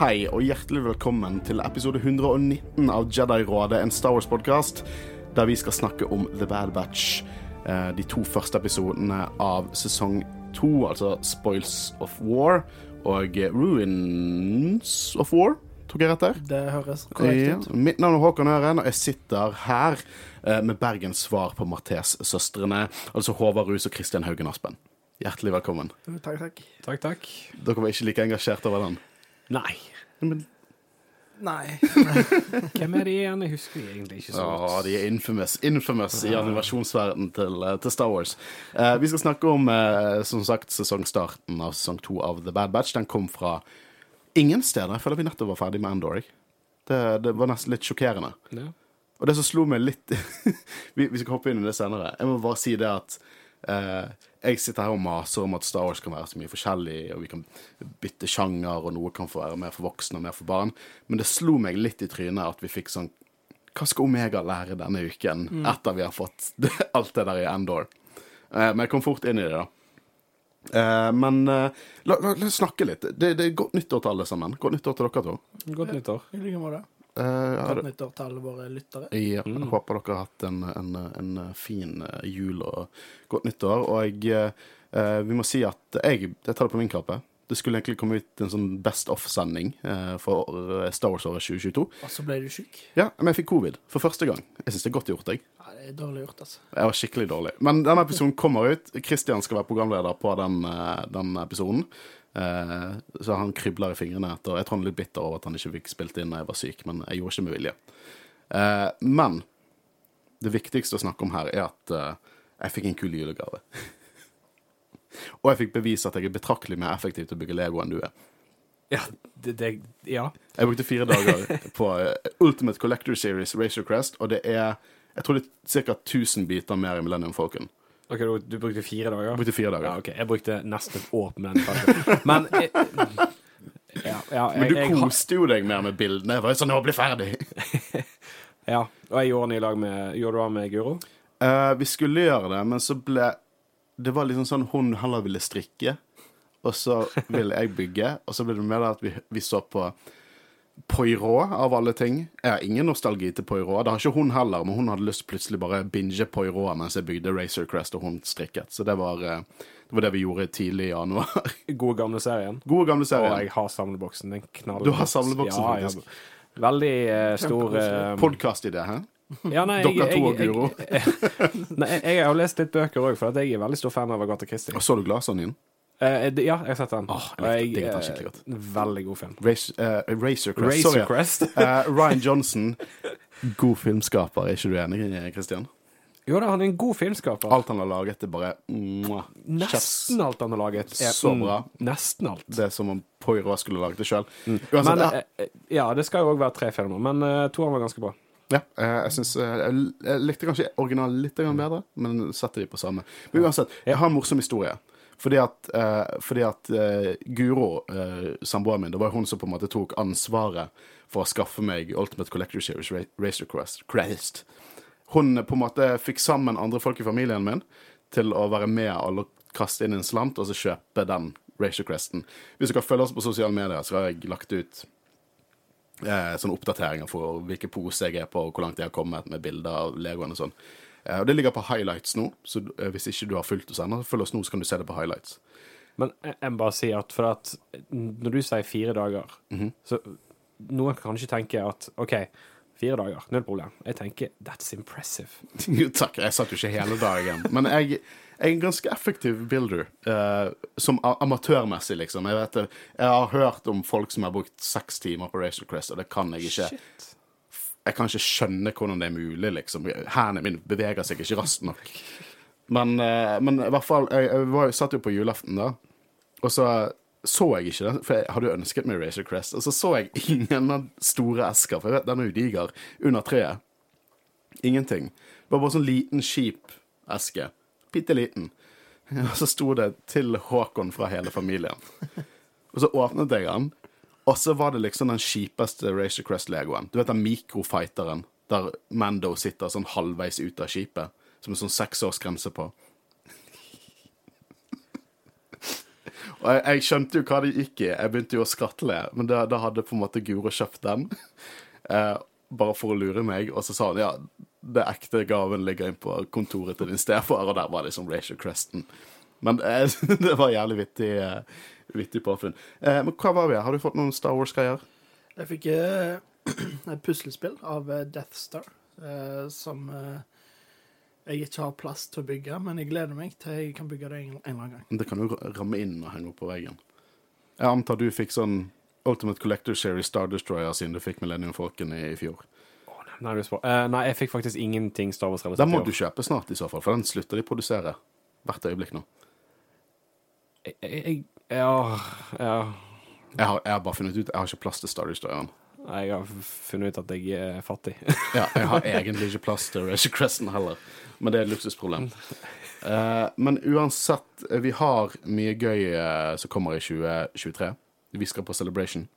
Hei og hjertelig velkommen til episode 119 av Jedi-rådet, en Star Wars-podkast der vi skal snakke om The Bad Batch. eh, De to første episodene av sesong to, altså Spoils of War og Ruins of War. Tok jeg rett der? Det høres korrekt ut. Ja. Mitt navn er Håkon Øren, og jeg sitter her eh, med Bergens svar på Martes-søstrene, altså Håvard Rus og Kristian Haugen Aspen. Hjertelig velkommen. Takk, takk. Takk, takk. Dere var ikke like engasjert over den? Nei. Men, Nei. Hvem er de igjen? Jeg husker de egentlig ikke så godt. godt. de er infamous, infamous i animasjonsverdenen til, eh, til Star Wars. Eh, vi skal snakke om, eh, som sagt, sesongstarten av sesong to av The Bad Batch. Den kom fra ingen steder. Jeg føler vi nettopp var ferdig med Endor. Det, det var nesten litt sjokkerende. Ja. Og det som slo meg litt vi, vi skal hoppe inn i det senere. Jeg må bare si det at eh, jeg sitter her og maser om at Star Wars kan være så mye forskjellig, og vi kan bytte sjanger, og noe kan få være mer for voksne og mer for barn. Men det slo meg litt i trynet at vi fikk sånn Hva skal Omega lære denne uken, etter vi har fått alt det der i Endor? Eh, men jeg kom fort inn i det, da. Eh, men eh, la, la, la oss snakke litt. Det, det er godt nyttår til alle sammen. Godt nyttår til dere to. Godt nyttår. I like måte. Eh, Godt du- nyttår til alle våre lyttere. Ja, jeg håper dere har hatt en, en, en fin eh, jul og godt nyttår. Og jeg, eh, vi må si at jeg, jeg tar det på min kappe. Det skulle egentlig komme ut en sånn Best Off-sending eh, for eh, Star Wars-året 2022. Og så ble du syk. Ja, men jeg fikk covid for første gang. Jeg syns det er godt gjort, jeg. Ja, det er dårlig gjort, altså. Jeg var skikkelig dårlig. Men denne episoden kommer ut. Kristian skal være programleder på den, eh, den episoden. Eh, så han kribler i fingrene etter Jeg tror han er litt bitter over at han ikke fikk spilt inn da jeg var syk, men jeg gjorde ikke med vilje. Eh, men det viktigste å snakke om her er at eh, jeg fikk en kul julegave. Og jeg fikk bevise at jeg er betraktelig mer effektiv til å bygge Lego enn du er. Ja, det, det Ja. Jeg brukte fire dager på Ultimate Collector Series Racer Crest, og det er jeg tror det er ca. 1000 biter mer i Millennium Falcon. OK, du, du brukte fire dager? Jeg brukte fire dager. Ja, ok. Jeg brukte nesten et år på den. Men eh, ja, ja, jeg, Men du jeg, koste jo deg mer med bildene. Jeg var jo sånn, nå bli ferdig. ja, og jeg gjorde den i lag med Gjorde du den med Guro? Uh, vi skulle gjøre det, men så ble Det var liksom sånn hun heller ville strikke, og så ville jeg bygge. Og så ble det med at vi, vi så på Poirot, av alle ting. Jeg har ingen nostalgi til Poirot. Det har ikke hun heller, men hun hadde lyst plutselig bare binge Poirot mens jeg bygde Racer Crest og hun strikket. Så det var, eh, det var det vi gjorde tidlig i januar. Gode gamle serien. Gode gamle serien. Og jeg har samleboksen. Den knaller. Du har samleboksen, ja, ja. faktisk. Veldig uh, stor uh, Podkast-idé, hæ? ja, nei, Dere to og jeg, Guro. jeg, nei, jeg, jeg har lest litt bøker òg, for jeg er veldig stor fan av Agatha Christie. Og så du glasene dine? Eh, det- ja, jeg har sett den. Oh, jeg likte- den eh, skikkelig godt. Veldig god film. Race, uh, Racer Crest. Razor Crest. uh, Ryan Johnson, god filmskaper. Er ikke du enig, Christian? Jo da, han er en god filmskaper. Alt han har laget, er bare mwah, Nesten Nesten alt han har laget. er- Så mm, bra. Nesten alt. Det er som om Poirot skulle laget det sjøl. Men eh, eh, ja, det skal jo òg være tre filmer, men uh, toeren var ganske bra. ja, eh, jeg synes, eh, jeg likte kanskje originalen litt bedre, men setter de på samme. Men uansett, jeg har en morsom historie. Fordi at, eh, fordi at eh, Guro, uh, samboeren min, det var hun som på en måte tok ansvaret for å skaffe meg Ultimate Collector Series Racer Crest. Hun eh, på en måte fikk sammen andre folk i familien min til å være med og kaste inn en slant og så kjøpe den Racer Cresten. Hvis dere følger oss på sosiale medier, så har jeg lagt ut eh, sånne oppdateringer for hvilke pose jeg er på, og hvor langt jeg har kommet med bilder av Legoen og sånn. Eh, og det ligger på highlights nå, så eh, hvis ikke du har fulgt oss ennå, følg oss nå, så kan du se det på highlights. Men jeg, må bare si at for at når du sier fire dager, Mhm. så noen kan kanskje tenke at OK, fire dager, null problem. Jeg tenker that's impressive. Takk, jeg satt jo ikke hele dagen. Men jeg, jeg er en ganske effektiv builder. eh, som amatørmessig, liksom. Jeg, vet, jeg har hørt om folk som har brukt seks timer på Racer Crest, og det kan jeg ikke. Shit. Jeg kan ikke skjønne hvordan det er mulig, liksom. Hendene mine beveger seg ikke raskt nok. Men, eh, men i hvert fall, jeg, jeg var, satt jo på julaften da, og så så jeg ikke den, for jeg hadde jo ønsket meg Racer Crest, og så så jeg ingen store esker, for jeg vet, den er jo diger, under treet. Ingenting. Det var bare sånn liten, kjip eske. Bitte liten. Og så sto det 'til Håkon fra hele familien'. Og så åpnet jeg den, og så var det liksom den kjipeste Racer Crest-legoen. Du vet den mikrofighteren der Mando sitter sånn halvveis ut av skipet, som en sånn seksårsgrense på. Og jeg, jeg skjønte jo hva det gikk i. Jeg begynte jo å skratle, men da, da hadde på en måte Guro kjøpt den. Eh, bare for å lure meg. Og så sa hun ja, det ekte gaven ligger inn på kontoret til din stefar, og der var liksom Rachel Creston. Men eh, det var jævlig vittig, eh, vittig påfunn. Eh, men hva var vi? Har du fått noen Star Wars-greier? Jeg fikk eh, et puslespill av eh, Death Star, eh, som eh, jeg ikke har plass til å bygge, men jeg gleder meg til jeg kan bygge det en, en eller annen gang. Det kan jo ramme inn og henge opp på veggen. Jeg antar du fikk sånn Ultimate Collector Series Star Destroyer siden du fikk Millennium Falcon i, i fjor. Nei, du spør. Eh, nei, jeg fikk faktisk ingenting Star Wars-relatert. Den må du kjøpe snart, i så fall, for den slutter de å produsere hvert øyeblikk nå. Jeg, jeg, ja, ja. Jeg har, jeg har bare funnet ut Jeg har ikke plass til Star Destroyeren. Jeg har funnet ut at jeg er fattig. Ja, jeg har egentlig ikke plass til Rachel Creston heller, men det er et luksusproblem. Uh, men uansett, eh, vi har mye gøy uh, som kommer i 2023. Vi skal på Celebration.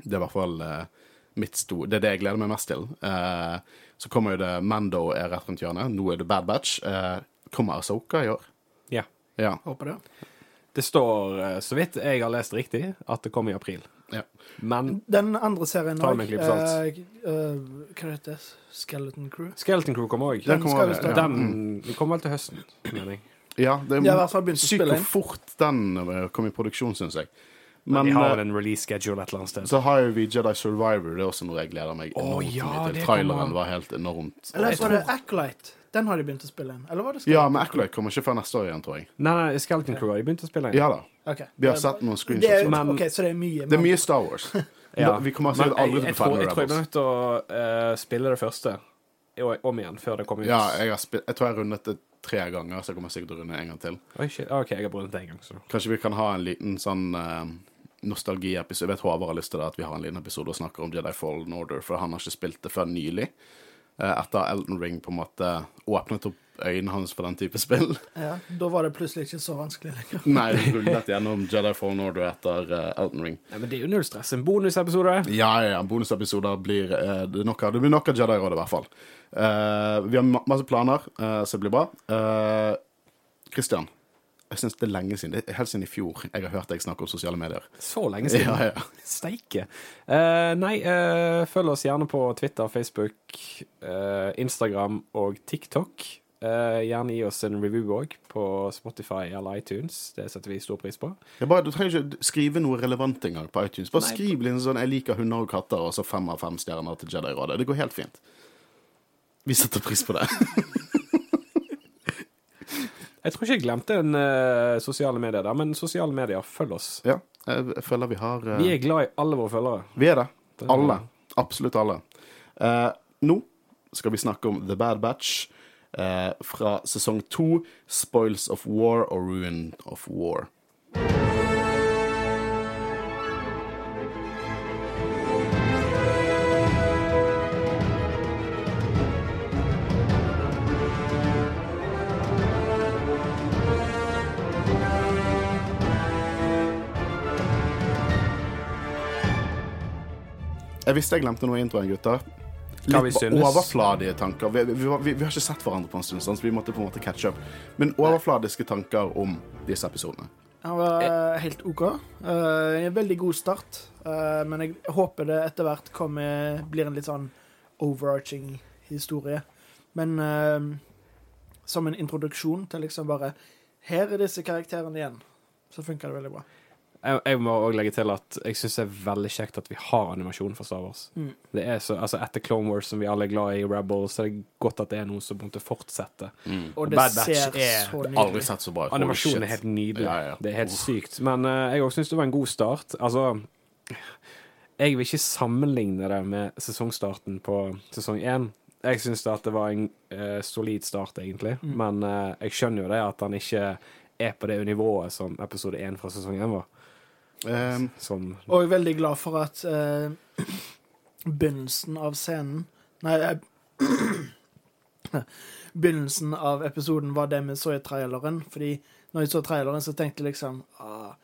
Det er i hvert fall uh, mitt sto... Det er det jeg gleder meg mest til. Eh, så kommer jo det Mando er rett rundt hjørnet. Nå er det Bad Batch. Eh, kommer Asoka i år? ja. Ja. Håper det. Det står, eh, så vidt jeg har lest riktig, at det kommer i april. ja. Men Den andre serien òg, med uh, hva heter det? Skeleton Crew? Skeleton Crew kommer òg. Den Den kommer, ja. Den den kommer vel til høsten, mener jeg. ja, det er sykt hvor fort den eh, kom i produksjon, syns jeg. Men Men de har eh, en release schedule et eller annet sted. så har jo vi Jedi Survivor. Det er også noe jeg gleder meg enormt enormt ja, mye til. Traileren var helt enormt. Eller så var det Acolyte. Den har de begynt å spille inn. Eller var det Ja, men? Acolyte kommer ikke før neste år igjen, tror jeg. Nei, nei, Skeleton Crew har de begynt å spille inn. Ja da. Okay. Vi har sett noen Det screenshots. er, Men- OK, så det er mye. Det er mye Star Wars. Ja. Vi kommer sikkert aldri til å tror, feile jeg tror jeg til å uh, spille det første om igjen før det kommer ut. Ja, jeg, har spilt, jeg tror jeg har rundet det tre ganger, så jeg kommer sikkert til å runde en gang til. Oi, shit. OK, jeg har brukt det en gang, så Kanskje vi kan ha en liten sånn uh, nostalgiepisode. Jeg vet Håvard har lyst til det, at vi har en liten episode og snakker om Jedi Fallen Order, for han har ikke spilt det før nylig. Eh, etter Elton Ring på en måte åpnet opp øynene hans for den type spill. Ja, da var det plutselig ikke så vanskelig lenger. Nei, det rullet gjennom Jedi Fallen Order etter eh, Elton Ring. Nei, Men det er jo null stress. En bonusepisode. Ja, ja, ja. Bonusepisoder blir eh, det, nok av, det blir nok av Jedi-rådet, i hvert fall. Eh, vi har ma masse planer, så det blir bra. Kristian, Christian, jeg syns det er lenge siden, det er helt siden i fjor, jeg har hørt deg snakke om sosiale medier. Så lenge siden. Ja, ja. Steike. Uh, nei, uh, følg oss gjerne på Twitter, Facebook, uh, Instagram og TikTok. Gjerne gi oss en review òg på Spotify eller iTunes. Det setter vi stor pris på. Bare, du trenger ikke skrive noe relevant engang på iTunes. Bare Nei. skriv litt sånn 'Jeg liker hunder og katter', og så fem av fem stjerner til Jedi-rådet. Det går helt fint. Vi setter pris på det. Jeg tror ikke jeg glemte en uh, sosiale medier der, men sosiale medier, følg oss. Ja, jeg føler vi har uh, Vi er glad i alle våre følgere. Vi er det. Alle. Absolutt alle. Uh, nå skal vi snakke om The Bad Batch fra sesong to, 'Spoils of War' og 'Ruin of War'. Jeg visste jeg glemte noe i introen, gutter. Litt synes. overfladiske tanker. Vi, vi, vi, vi har ikke sett hverandre på en stund, så vi måtte på en måte catch up. Men overfladiske tanker om disse episodene. Han var eh, helt OK. Eh, en veldig god start. Eh, men jeg håper det etter hvert kommer, blir en litt sånn overarching historie. Men som en introduksjon til liksom bare Her er disse karakterene igjen. Så funker det veldig bra. Jeg, jeg må også legge til at jeg syns det er veldig kjekt at vi har animasjon for Star Wars. Mm. Det er så, altså Etter Clone Wars, som vi alle er glad i, Rebels, så er det godt at det er noen som på en måte fortsetter. Og det Bad Batch ser er- så Aldri nydelig sett så bra ut. Animasjonen er helt nydelig. Ja, ja. Det er helt Uff. sykt. Men uh, jeg òg syns det var en god start. Altså Jeg vil ikke sammenligne det med sesongstarten på sesong én. Jeg syns at det var en uh, solid start, egentlig. Mm. Men uh, jeg skjønner jo det at han ikke er på det nivået som episode én fra sesong én var. Um, Som Og jeg er veldig glad for at eh, begynnelsen av scenen Nei, jeg, begynnelsen av episoden var det vi så i traileren. Fordi når jeg så traileren, så tenkte jeg liksom ah,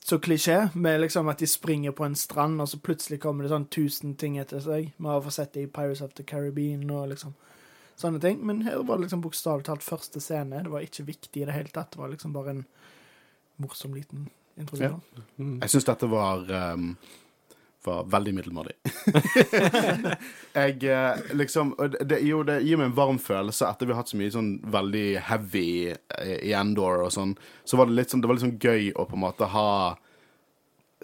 Så klisjé med liksom at de springer på en strand, og så plutselig kommer det sånn tusen ting etter seg. Vi har fått sett det i Pirates of the Caribbean og liksom sånne ting. Men her var det liksom bokstavelig talt første scene. Det var ikke viktig i det hele tatt. Det var liksom bare en morsom liten introduksjon. Jeg syns dette var um, var veldig middelmådig. jeg eh, liksom det, jo, det gir meg en varm følelse etter vi har hatt så mye sånn veldig heavy eh, i Endor og sånn. Så var det litt sånn Det var litt sånn gøy å på en måte ha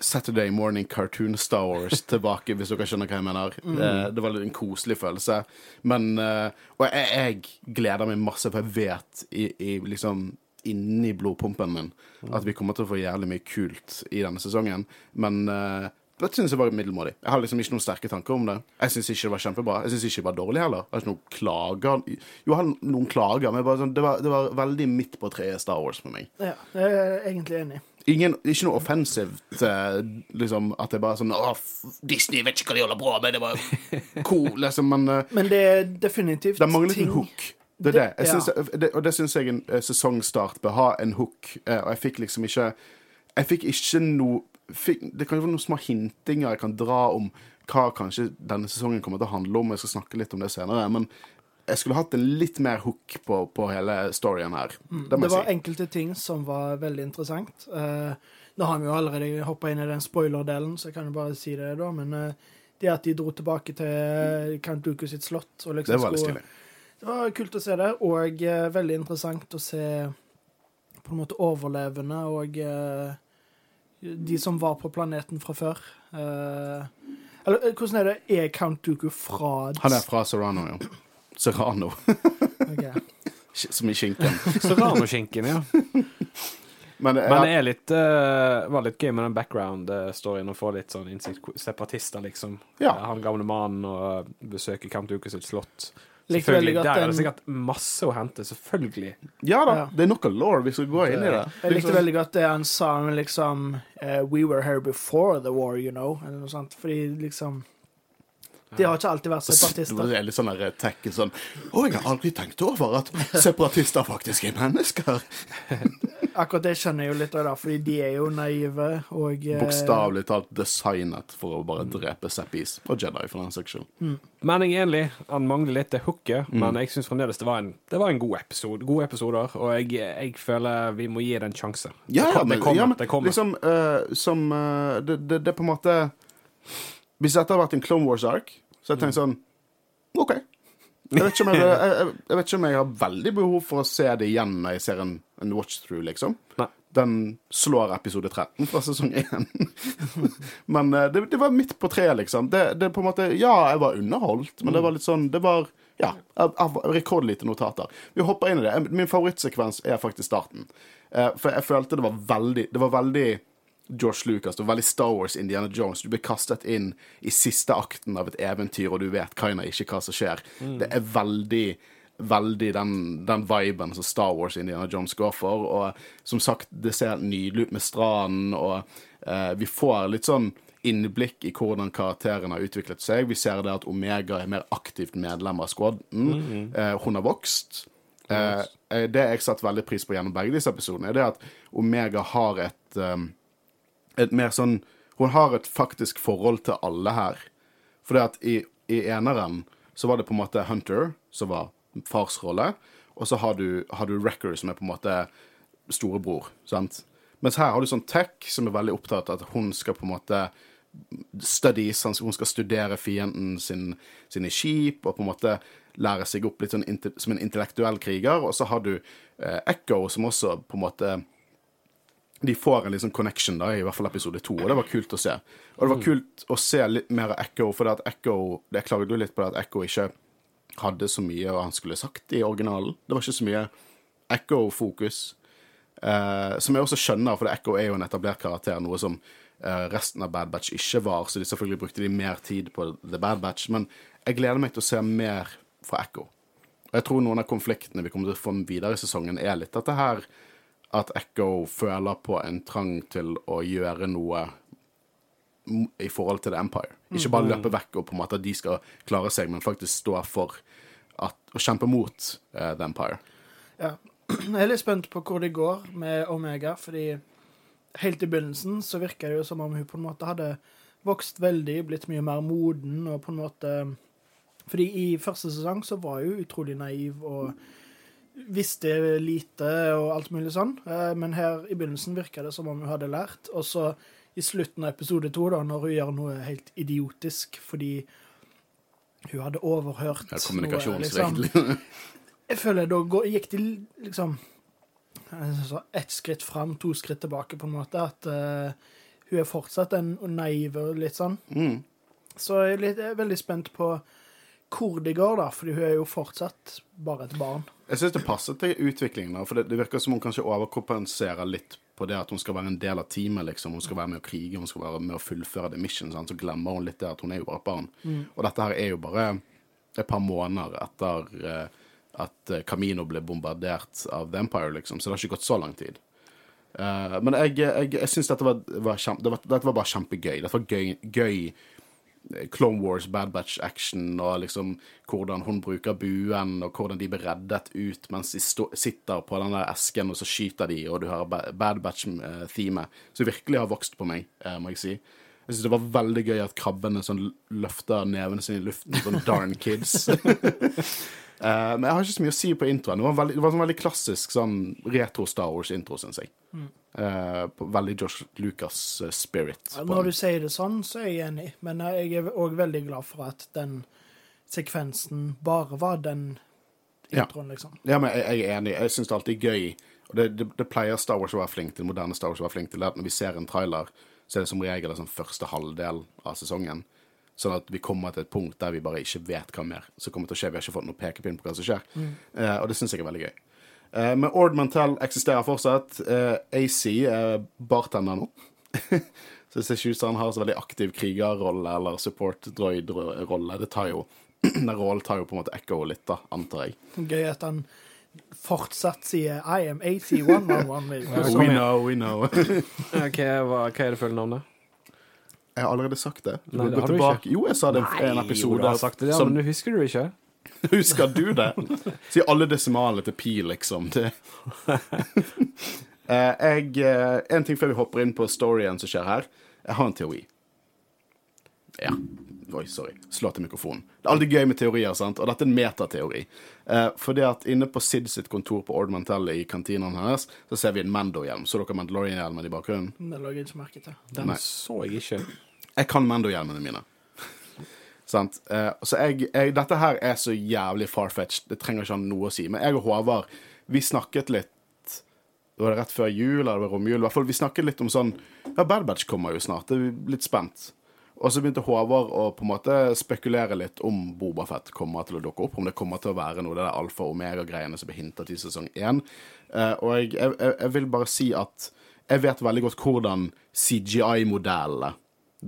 Saturday Morning Cartoon Star Wars tilbake, hvis dere skjønner hva jeg mener. Det, det var litt en koselig følelse. Men eh, Og jeg, jeg gleder meg masse, for jeg vet i, i liksom inni blodpumpen min at vi kommer til å få jævlig mye kult i denne sesongen. Men uh, det syns jeg var middelmådig. Jeg har liksom ikke noen sterke tanker om det. Jeg syns ikke det var kjempebra. Jeg syns ikke det var dårlig heller. Jeg har ikke noen klager. Jo, jeg har noen klager, men sånn, det, var, det var veldig midt på treet Star Wars for meg. Ja, jeg er egentlig enig. Ingen, ikke noe offensivt, eh, liksom, at det er bare sånn Åh, Disney vet ikke hva de holder på med, det var cool, liksom, men eh, Men det er definitivt det manglet ting en hook. Det er det. Jeg synes, det, og det syns jeg en eh, sesongstart bør ha en hook, eh, og jeg fikk liksom ikke Jeg fikk ikke noe fikk, Det kan jo være noen små hintinger jeg kan dra om hva kanskje denne sesongen kommer til å handle om. Jeg skal snakke litt om det senere. Men jeg skulle hatt en litt mer hook på, på hele storyen her. Det Mm. Det jeg var si. enkelte ting som var veldig interessant. Eh, nå har vi jo allerede hoppa inn i den spoiler-delen, så jeg kan jo bare si det, da. Men det at de dro tilbake til Count Dooku sitt slott og liksom Det var litt skulle- stilig. Det var kult å se det, og eh, veldig interessant å se på en måte overlevende og eh, de som var på planeten fra før. Eh, eller eh, hvordan er det? Er Count Dooku fra Han er fra Serrano, jo. Serrano, okay. som i skinken. Serrano-skinken, ja. Men, ja. Men det er litt, uh, var litt gøy med den background-storyen, å få litt sånn innsikt. Separatister, liksom. Ja. Eh, Han gamle mannen og besøker Count Duku sitt slott. Likte veldig godt Der er det den- sikkert masse å hente, selvfølgelig. ja da, Ja. det er nok av law vi skal gå inn i det. Jeg likte veldig godt det han sa om liksom eh, We were here before the war, you know. Eller noe sånt. Fordi liksom De har ikke alltid vært separatister. Det er litt sånn der tech sånn Å, jeg har aldri tenkt over at separatister faktisk er mennesker. Akkurat det skjønner jeg jo litt av, da, fordi de er jo naive og eh, Bokstavelig talt designet for å bare drepe Seppis. Og Jedi, for den saks skyld. Men jeg er enig, han mangler litt det hooket, Mm. men jeg syns fremdeles det var en, det var en god episode. Gode episoder, og jeg, jeg føler vi må gi det en sjanse. Ja, det, men, det kommer. ja, men det kommer. liksom uh, som uh, det, det, det er på en måte Hvis dette hadde vært en Clone Wars-ark, så hadde jeg tenkt sånn OK. Jeg vet, jeg, jeg, jeg, vet ikke om jeg har veldig behov for å se det igjen når jeg ser en, en watch-through, liksom. Nei. Den slår episode 13 fra sesong 1. men eh, det, det var midt på treet, liksom. Det, det på en måte Ja, jeg var underholdt, men det var litt sånn Det var ja, rekordlite notater. Vi hopper inn i det. Min favorittsekvens er faktisk starten. Eh, for jeg følte det var veldig Det var veldig George Lucas. Det var veldig Star Wars, Indiana Jones. Du blir kastet inn i siste akten av et eventyr, og du vet kinda ikke hva som skjer. Det er veldig Veldig den, den viben som Star Wars Indiana Jones går for. Og som sagt, det ser nydelig ut med stranden, og eh, vi får litt sånn innblikk i hvordan karakterene har utviklet seg. Vi ser det at Omega er mer aktivt medlem av squaden. Eh, hun har vokst. Eh, eh, det jeg satte veldig pris på gjennom begge disse episodene, er det at Omega har et um, et mer sånn Hun har et faktisk forhold til alle her. For det at i, i eneren så var det på en måte Hunter, som var farsrolle, og så har du, har du Wrecker, som er på en måte storebror. sant? Mens her har du sånn Tech, som er veldig opptatt av at hun skal på en måte studies, hun skal studere fienden sin, sine skip, og på en måte lære seg opp litt sånn som en intellektuell kriger. Og så har du eh, Echo, som også på en måte de får en liksom connection, da, i hvert fall episode to, og det var kult å se. Og det var kult å se litt mer av Echo, for det at Echo Det klaget jo litt på det at Echo ikke hadde så mye han skulle sagt i originalen. Det var ikke så mye Echo-fokus. Eh, som jeg også skjønner, for Echo er jo en etablert karakter, noe som eh, resten av Bad Batch ikke var, så de selvfølgelig brukte de mer tid på The Bad Batch. Men jeg gleder meg til å se mer fra Echo. Og jeg tror noen av konfliktene vi kommer til å få videre i sesongen, er litt dette her at Echo føler på en trang til å gjøre noe i forhold til The Empire. Ikke bare løpe vekk og på en måte at de skal klare seg, men faktisk stå for at, å kjempe mot uh, The Empire. Ja. Jeg er litt spent på hvor det går med Omega, fordi helt i begynnelsen så virka det jo som om hun på en måte hadde vokst veldig, blitt mye mer moden, og på en måte Fordi i første sesong så var hun utrolig naiv og visste lite og alt mulig sånn. Eh, Men her i begynnelsen virka det som om hun hadde lært. Og så i slutten av episode to, da, når hun gjør noe helt idiotisk fordi hun hadde overhørt Ja, noe, liksom. Jeg føler da gikk de liksom eh, ett skritt fram, to skritt tilbake, på en måte. At uh, hun er fortsatt en naiv og litt sånn. Mm. Så jeg er, litt, jeg er veldig spent på hvor det går, da, fordi hun er jo fortsatt bare et barn. Jeg syns det passer til utviklingen, for det, det virker som hun kanskje overkompenserer litt på det at hun skal være en del av teamet. liksom. Hun skal være med å krige, hun skal være med å fullføre The mission. Sant? Så glemmer hun litt det at hun er jo bare et barn. Og dette her er jo bare et par måneder etter uh, at eh, Camino ble bombardert av The Empire, liksom. Så det har ikke gått så lang tid. Uh, men jeg, jeg, jeg syns dette, var, var kjempe, det var, dette var bare kjempegøy. Dette var gøy, gøy Clone Wars, Bad Batch action, og liksom hvordan hun bruker buen, og hvordan de blir reddet ut mens de sitter på den der esken, og så skyter de, og du hører Bad Batch-themet, som virkelig har vokst på meg, eh, må jeg si. Jeg synes det var veldig gøy at krabbene sånn løfter nevene sine i luften, sånn darn kids. Eh, men jeg har ikke så mye å si på introen. Det var, veldig, det var en veldig klassisk sånn retro Star Wars-intro, syns jeg. Eh, på veldig Josh Lucas-spirit. Ja, Når du sier det sånn, så er jeg enig, men jeg er òg veldig glad for at den sekvensen bare var den Ja. liksom. Ja, men jeg, jeg er enig. Jeg syns det alltid er gøy. Og det, det, det pleier Star Wars å være flink til, moderne Star Wars å være flink til, at når vi ser en trailer, så er det som regel sånn første halvdel av sesongen. Sånn at vi kommer til et punkt der vi bare ikke vet hva mer som kommer til å skje. Vi har ikke fått noe pekepinn på hva som skjer. Eh, og det syns jeg er veldig gøy. Eh, men Ord Mantel eksisterer fortsatt. Eh, AC er bartender nå. så det ser ikke ut som han har så veldig aktiv krigerrolle eller support droid-rolle. Det tar jo Den rollen tar jo på en måte ekko litt, da, antar jeg. Gøy at han fortsatt sier 'I am AT111'. liksom. We know, we know. okay, hva, hva er det fulle navnet? Jeg har allerede sagt det. Du Nei, det har du ikke. Jo, jeg sa det i en jo, episode. du har sagt det, ja, som, men husker du ikke? Husker du det? Si alle desimalene til pi, liksom. Det. Eh, jeg, eh, en ting før vi hopper inn på storyen som skjer her. Jeg har en teori. Ja. Oi, sorry. Slå til mikrofonen. Det er alltid gøy med teorier, sant? og dette er en metateori. Eh, fordi at inne på Sid sitt kontor på Ord Mantelle i kantinen hennes, så ser vi en Mando-hjelm. Så dere Mandalorian-hjelmen i bakgrunnen? Det lå jeg ikke merke til. Den Nei. så jeg ikke. Jeg kan Mando-hjelmene mine. Sant? Eh, så jeg, jeg, dette her er så jævlig farfetched. Det trenger ikke han noe å si. Men jeg og Håvard, vi snakket litt Var det rett før jul, eller det var romjul? I hvert fall, vi snakket litt om sånn Ja, Bad Batch kommer jo snart. Det er litt spent. Og så begynte Håvard å på en måte spekulere litt om Bobafett kommer til å dukke opp. Om det kommer til å være noe, det der alfa og omega-greiene som ble hintet i sesong én. Eh, og jeg, jeg, jeg vil bare si at jeg vet veldig godt hvordan CGI-modellene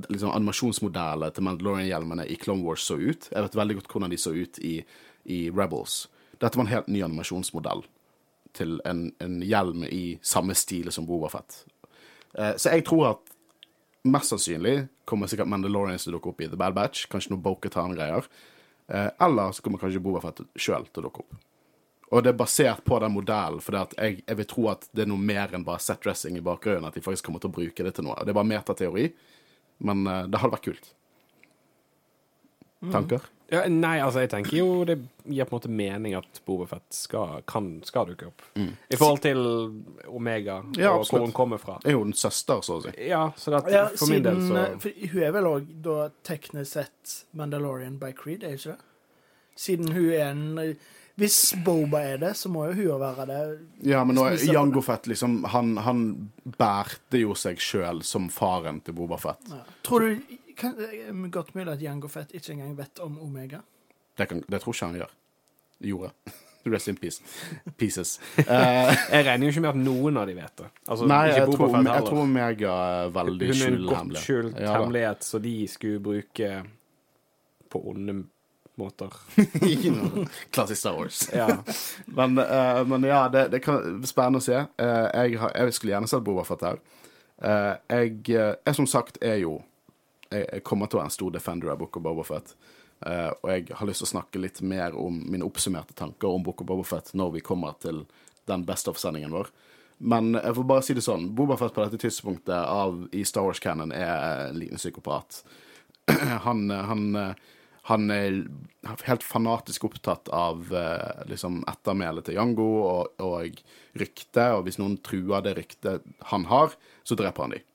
liksom animasjonsmodellene til Mandalorian-hjelmene i Clone Wars så ut. Jeg vet veldig godt hvordan de så ut i, i Rebels. Dette var en helt ny animasjonsmodell til en, en hjelm i samme stil som Bobafett. Eh, så jeg tror at mest sannsynlig kommer sikkert Mandalorians til å dukke opp i The Bad Batch. Kanskje noe Boketan-greier. Eh, eller så kommer kanskje Bobafett sjøl til å dukke opp. Og det er basert på den modellen, for jeg, jeg vil tro at det er noe mer enn bare set dressing i bakgrunnen. At de faktisk kommer til å bruke det til noe. Det er bare metateori, men eh, det hadde vært kult. Tanker? Ja, nei, altså, jeg tenker jo det gir på en måte mening at Bobafett skal, kan, skal dukke opp. I forhold til Omega, Ja, og hvor hun kommer fra. Er jo en søster, så å si. Ja, så det, Ja, for min del så eh, for Hun er vel òg da teknisk sett Mandalorian by Creed, er hun ikke det? Siden hun er en Hvis Boba er det, så må jo hun være det. Ja, men nå er Jango Fett liksom Han, han bærte jo seg sjøl som faren til Boba Fett. Ja. Tror du kan, er Godt mulig at Jango Fett ikke engang vet om Omega. Det, kan, det tror ikke han gjør. Gjorde. Rest in peace. Pieces. Uh, Jeg regner jo ikke med at noen av de vet det. Altså, nei, ikke jeg tror, Fett jeg tror Omega er veldig Hun er en godt hemmelig. skjult Ja, hemmelighet, så de skulle bruke på onde måter. Klassisk Star Wars. Ja. Men, uh, men ja, det, det kan spennende å se. Uh, jeg, har, jeg skulle gjerne sett Boba Fett her. Uh, jeg, jeg som sagt er jo jeg, jeg kommer til å være en stor defender av Book of Boba Fett. Og jeg har lyst til å snakke litt mer om mine oppsummerte tanker om Book of Boba Fett når vi kommer til den Best of-sendingen vår. Men jeg får bare si det sånn. Boba Fett på dette tidspunktet av, i Star Wars Cannon er en liten psykopat. han, han, han er helt fanatisk opptatt av eh, liksom ettermælet til Jango og, og ryktet, og hvis noen truer det ryktet han har, så dreper han dem.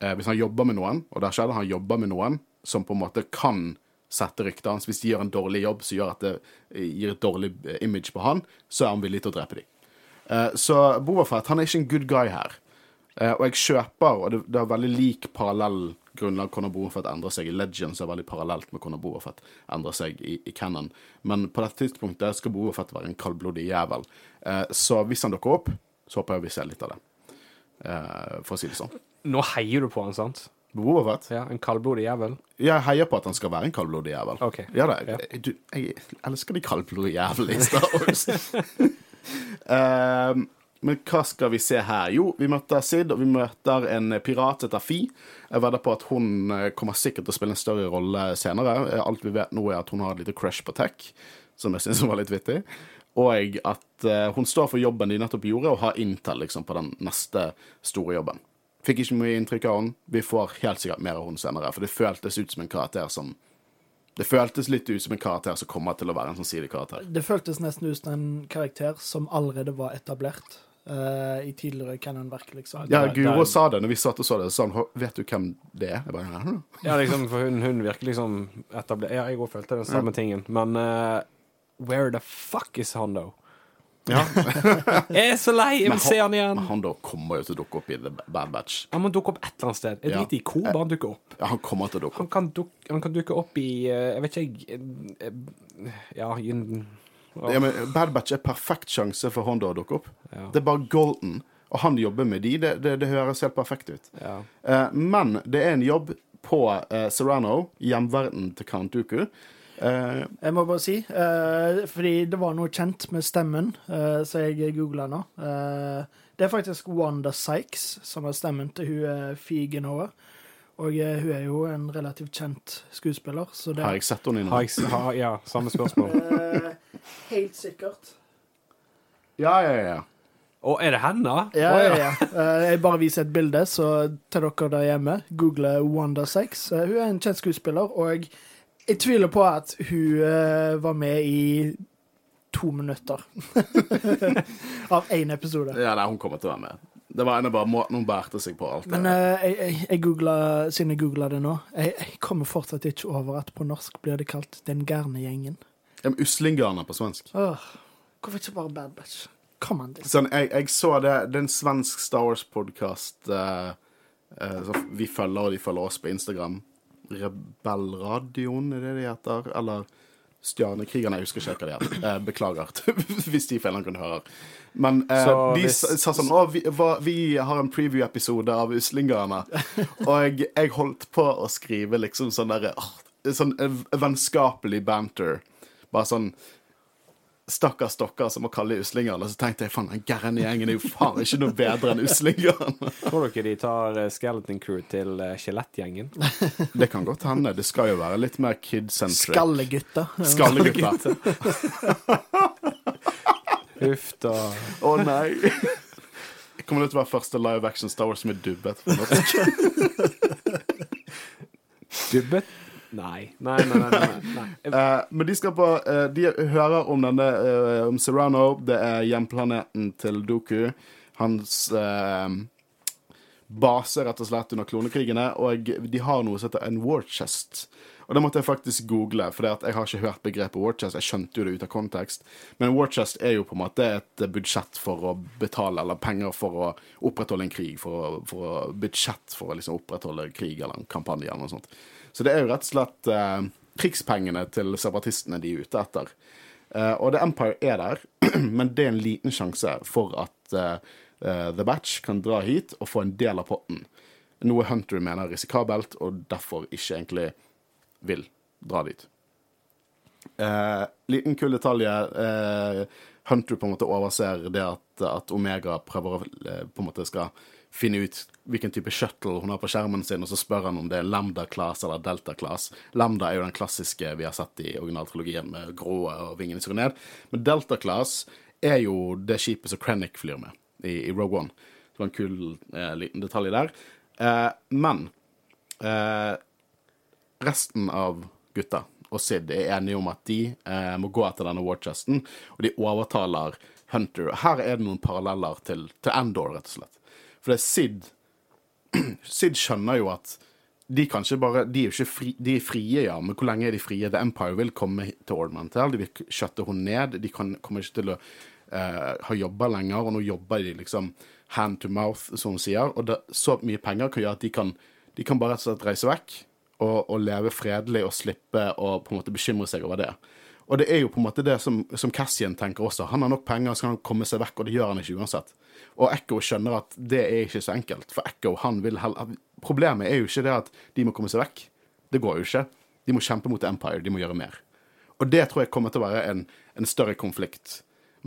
Eh, hvis han jobber med noen, og der at han jobber med noen som på en måte kan sette ryktet hans Hvis de gjør en dårlig jobb som gjør at det eh, gir et dårlig eh, image på han, så er han villig til å drepe dem. Eh, så Bobafett han er ikke en good guy her. Eh, og jeg kjøper, og det, det er veldig lik parallell grunnlag hvordan Bobafett endrer seg i Legends, er veldig parallelt med hvordan Bobafett endrer seg i, i Canon. Men på dette tidspunktet skal Bobafett være en kaldblodig jævel. Eh, så hvis han dukker opp, så håper jeg vi ser litt av det. Eh, for å si det sånn. Nå heier du på han, sant? Bobafett? Ja, En kaldblodig jævel? Jeg heier på at han skal være en kaldblodig jævel. Ok. Ja da. Jeg, du, jeg elsker de kaldblodige jævlene i Star Wars. Eh, men hva skal vi se her? Jo, vi møter Sid, og vi møter en pirat etter Fi. Jeg vedder på at hun eh, kommer sikkert til å spille en større rolle senere. Eh, Alt vi vet nå, er at hun har et lite crush på tech, som jeg syns var litt vittig. Og at eh, hun står for jobben de nettopp gjorde, og har Intel liksom, på den neste store jobben. Fikk ikke mye inntrykk av henne. Vi får helt sikkert mer av henne senere, for det føltes ut som en karakter som Det føltes litt ut som en karakter som kommer til å være en sånn sidekarakter. Det føltes nesten ut som en karakter som allerede var etablert eh, i tidligere Canon-verk, liksom. Ja, Guro sa det når vi satt og så det. Så sa han, vet du hvem det er? Jeg bare, «Hæ?» Ja, liksom, for hun, hun virker liksom etablert Ja, jeg òg følte den samme tingen. Men uh, where the fuck is Hondo? ja. Jeg er så lei! Jeg vil se han igjen. Men Hondo kommer jo til å dukke opp i The Bad Batch. Han må dukke opp et eller annet sted. Jeg Ja. driter i hvor bare han dukker opp. Ja, han kommer til å dukke Han opp. kan, dukke, han kan dukke opp i eh, Jeg vet ikke, jeg eh, Ja, i en- Ja, men Bad Batch er perfekt sjanse for Honda å dukke opp. Ja. Det er bare golden. Og han jobber med de. Det, det, det høres helt perfekt ut. ja. Eh, men det er en jobb på eh, Serrano, hjemverden til Count Dooku. Eh, Jeg må bare si, eh, fordi det var noe kjent med stemmen, eh, så jeg googla nå. Eh, det er faktisk Wanda Sykes som er stemmen til hun er Figenoa. Og eh, hun er jo en relativt kjent skuespiller, så det har jeg sett henne i Har noe? jeg, har, ja, samme spørsmål. Eh, Helt sikkert. Ja, ja, ja. Og er det henne? Ja, Å, ja, ja. Eh, jeg bare viser et bilde, så til dere der hjemme, google Wanda Sykes. Eh, hun er en kjent skuespiller, og jeg tviler på at hun eh, var med i to minutter av én episode. ja nei, hun kommer til å være med. Det var ene bare måten hun bærte seg på. alt det. Men eh, jeg, jeg, jeg googla, siden jeg googla det nå, jeg, jeg kommer fortsatt ikke over at på norsk blir det kalt Den gærne gjengen. Ja, men Uslingarne på svensk. Åh, hvorfor ikke bare Bad Batch? Kom an, det. Sånn, jeg, jeg så det. Det er en svensk Star Wars-podkast vi følger, og de følger oss på Instagram. Rebellradioen, er det de heter? Eller Stjernekrigerne, jeg husker ikke hva de heter. Eh, beklager hvis de feilene kunne høre. Men eh, de hvis- sa sa sånn Å, vi, hva, vi har en preview-episode av Uslingerne. og jeg, jeg holdt på å skrive liksom sånn derre Sånn eh, vennskapelig banter. Bare sånn Stakkars dere som må kalle de Og Så tenkte jeg faen, den gærne gjengen er jo faen ikke noe bedre enn uslingene Tror dere de tar eh, Skeleton Crew til uh, Skjelettgjengen? Det kan godt hende. Det skal jo være litt mer kid-centric. Skallegutta. Skallegutter. Huff da. Å nei. Jeg Kommer det til å være første live action Star Wars som er dubbet? Dubbet? Nei. Nei, nei, nei. nei, nei. Eh, men de skal på eh, De hører om denne eh, om Serrano. Det er hjemplaneten til Doku. Hans base, rett og slett, under klonekrigene. Og de har noe som heter en war chest. Og det måtte jeg faktisk google, for jeg har ikke hørt begrepet war chest. Jeg skjønte jo det ut av kontekst. Men war chest er jo på en måte et budsjett for å betale, eller penger for å opprettholde en krig. For å, for å budsjett for å liksom opprettholde krig eller en kampanje eller noe sånt. Så det er jo rett og slett eh, krigspengene til separatistene de er ute etter. Eh, og The Empire er der, men det er en liten sjanse for at eh, eh, The Batch kan dra hit og få en del av potten. Noe Hunter mener er risikabelt, og derfor ikke egentlig vil dra dit. Eh, liten kul detalj. Eh, Hunter på en måte overser det at, at Omega prøver å på en måte skal finne ut hvilken type shuttle hun har på skjermen sin, og så spør han om det er Lambda-class eller Delta-class. Lambda er jo den klassiske vi har sett i originaltrilogien med grå og vingene som går ned. Men Delta-class er jo det skipet som Krennic flyr med i, i Rogue One. Det var en kul eh, liten detalj der. Eh, men eh, resten av gutta og Sid er enige om at de eh, må gå etter denne Warchesten, og de overtaler Hunter. Her er det noen paralleller til, til Endor, rett og slett. For det er Sid Sid skjønner jo at de kanskje bare De er jo ikke fri, de er frie, ja, men hvor lenge er de frie? The Empire vil komme til Ornamental, de vil skjøtte henne ned. De kan, kommer ikke til å uh, ha jobber lenger, og nå jobber de liksom hand to mouth, som hun sier. Og det, så mye penger kan gjøre at de kan, de kan bare rett og slett reise vekk og, og leve fredelig og slippe å på en måte bekymre seg over det. Og det er jo på en måte det som, som Cassian tenker også. Han har nok penger, så kan han komme seg vekk, og det gjør han ikke uansett. Og Echo skjønner at det er ikke så enkelt, for Echo han vil heller Problemet er jo ikke det at de må komme seg vekk. Det går jo ikke. De må kjempe mot Empire, de må gjøre mer. Og det tror jeg kommer til å være en, en større konflikt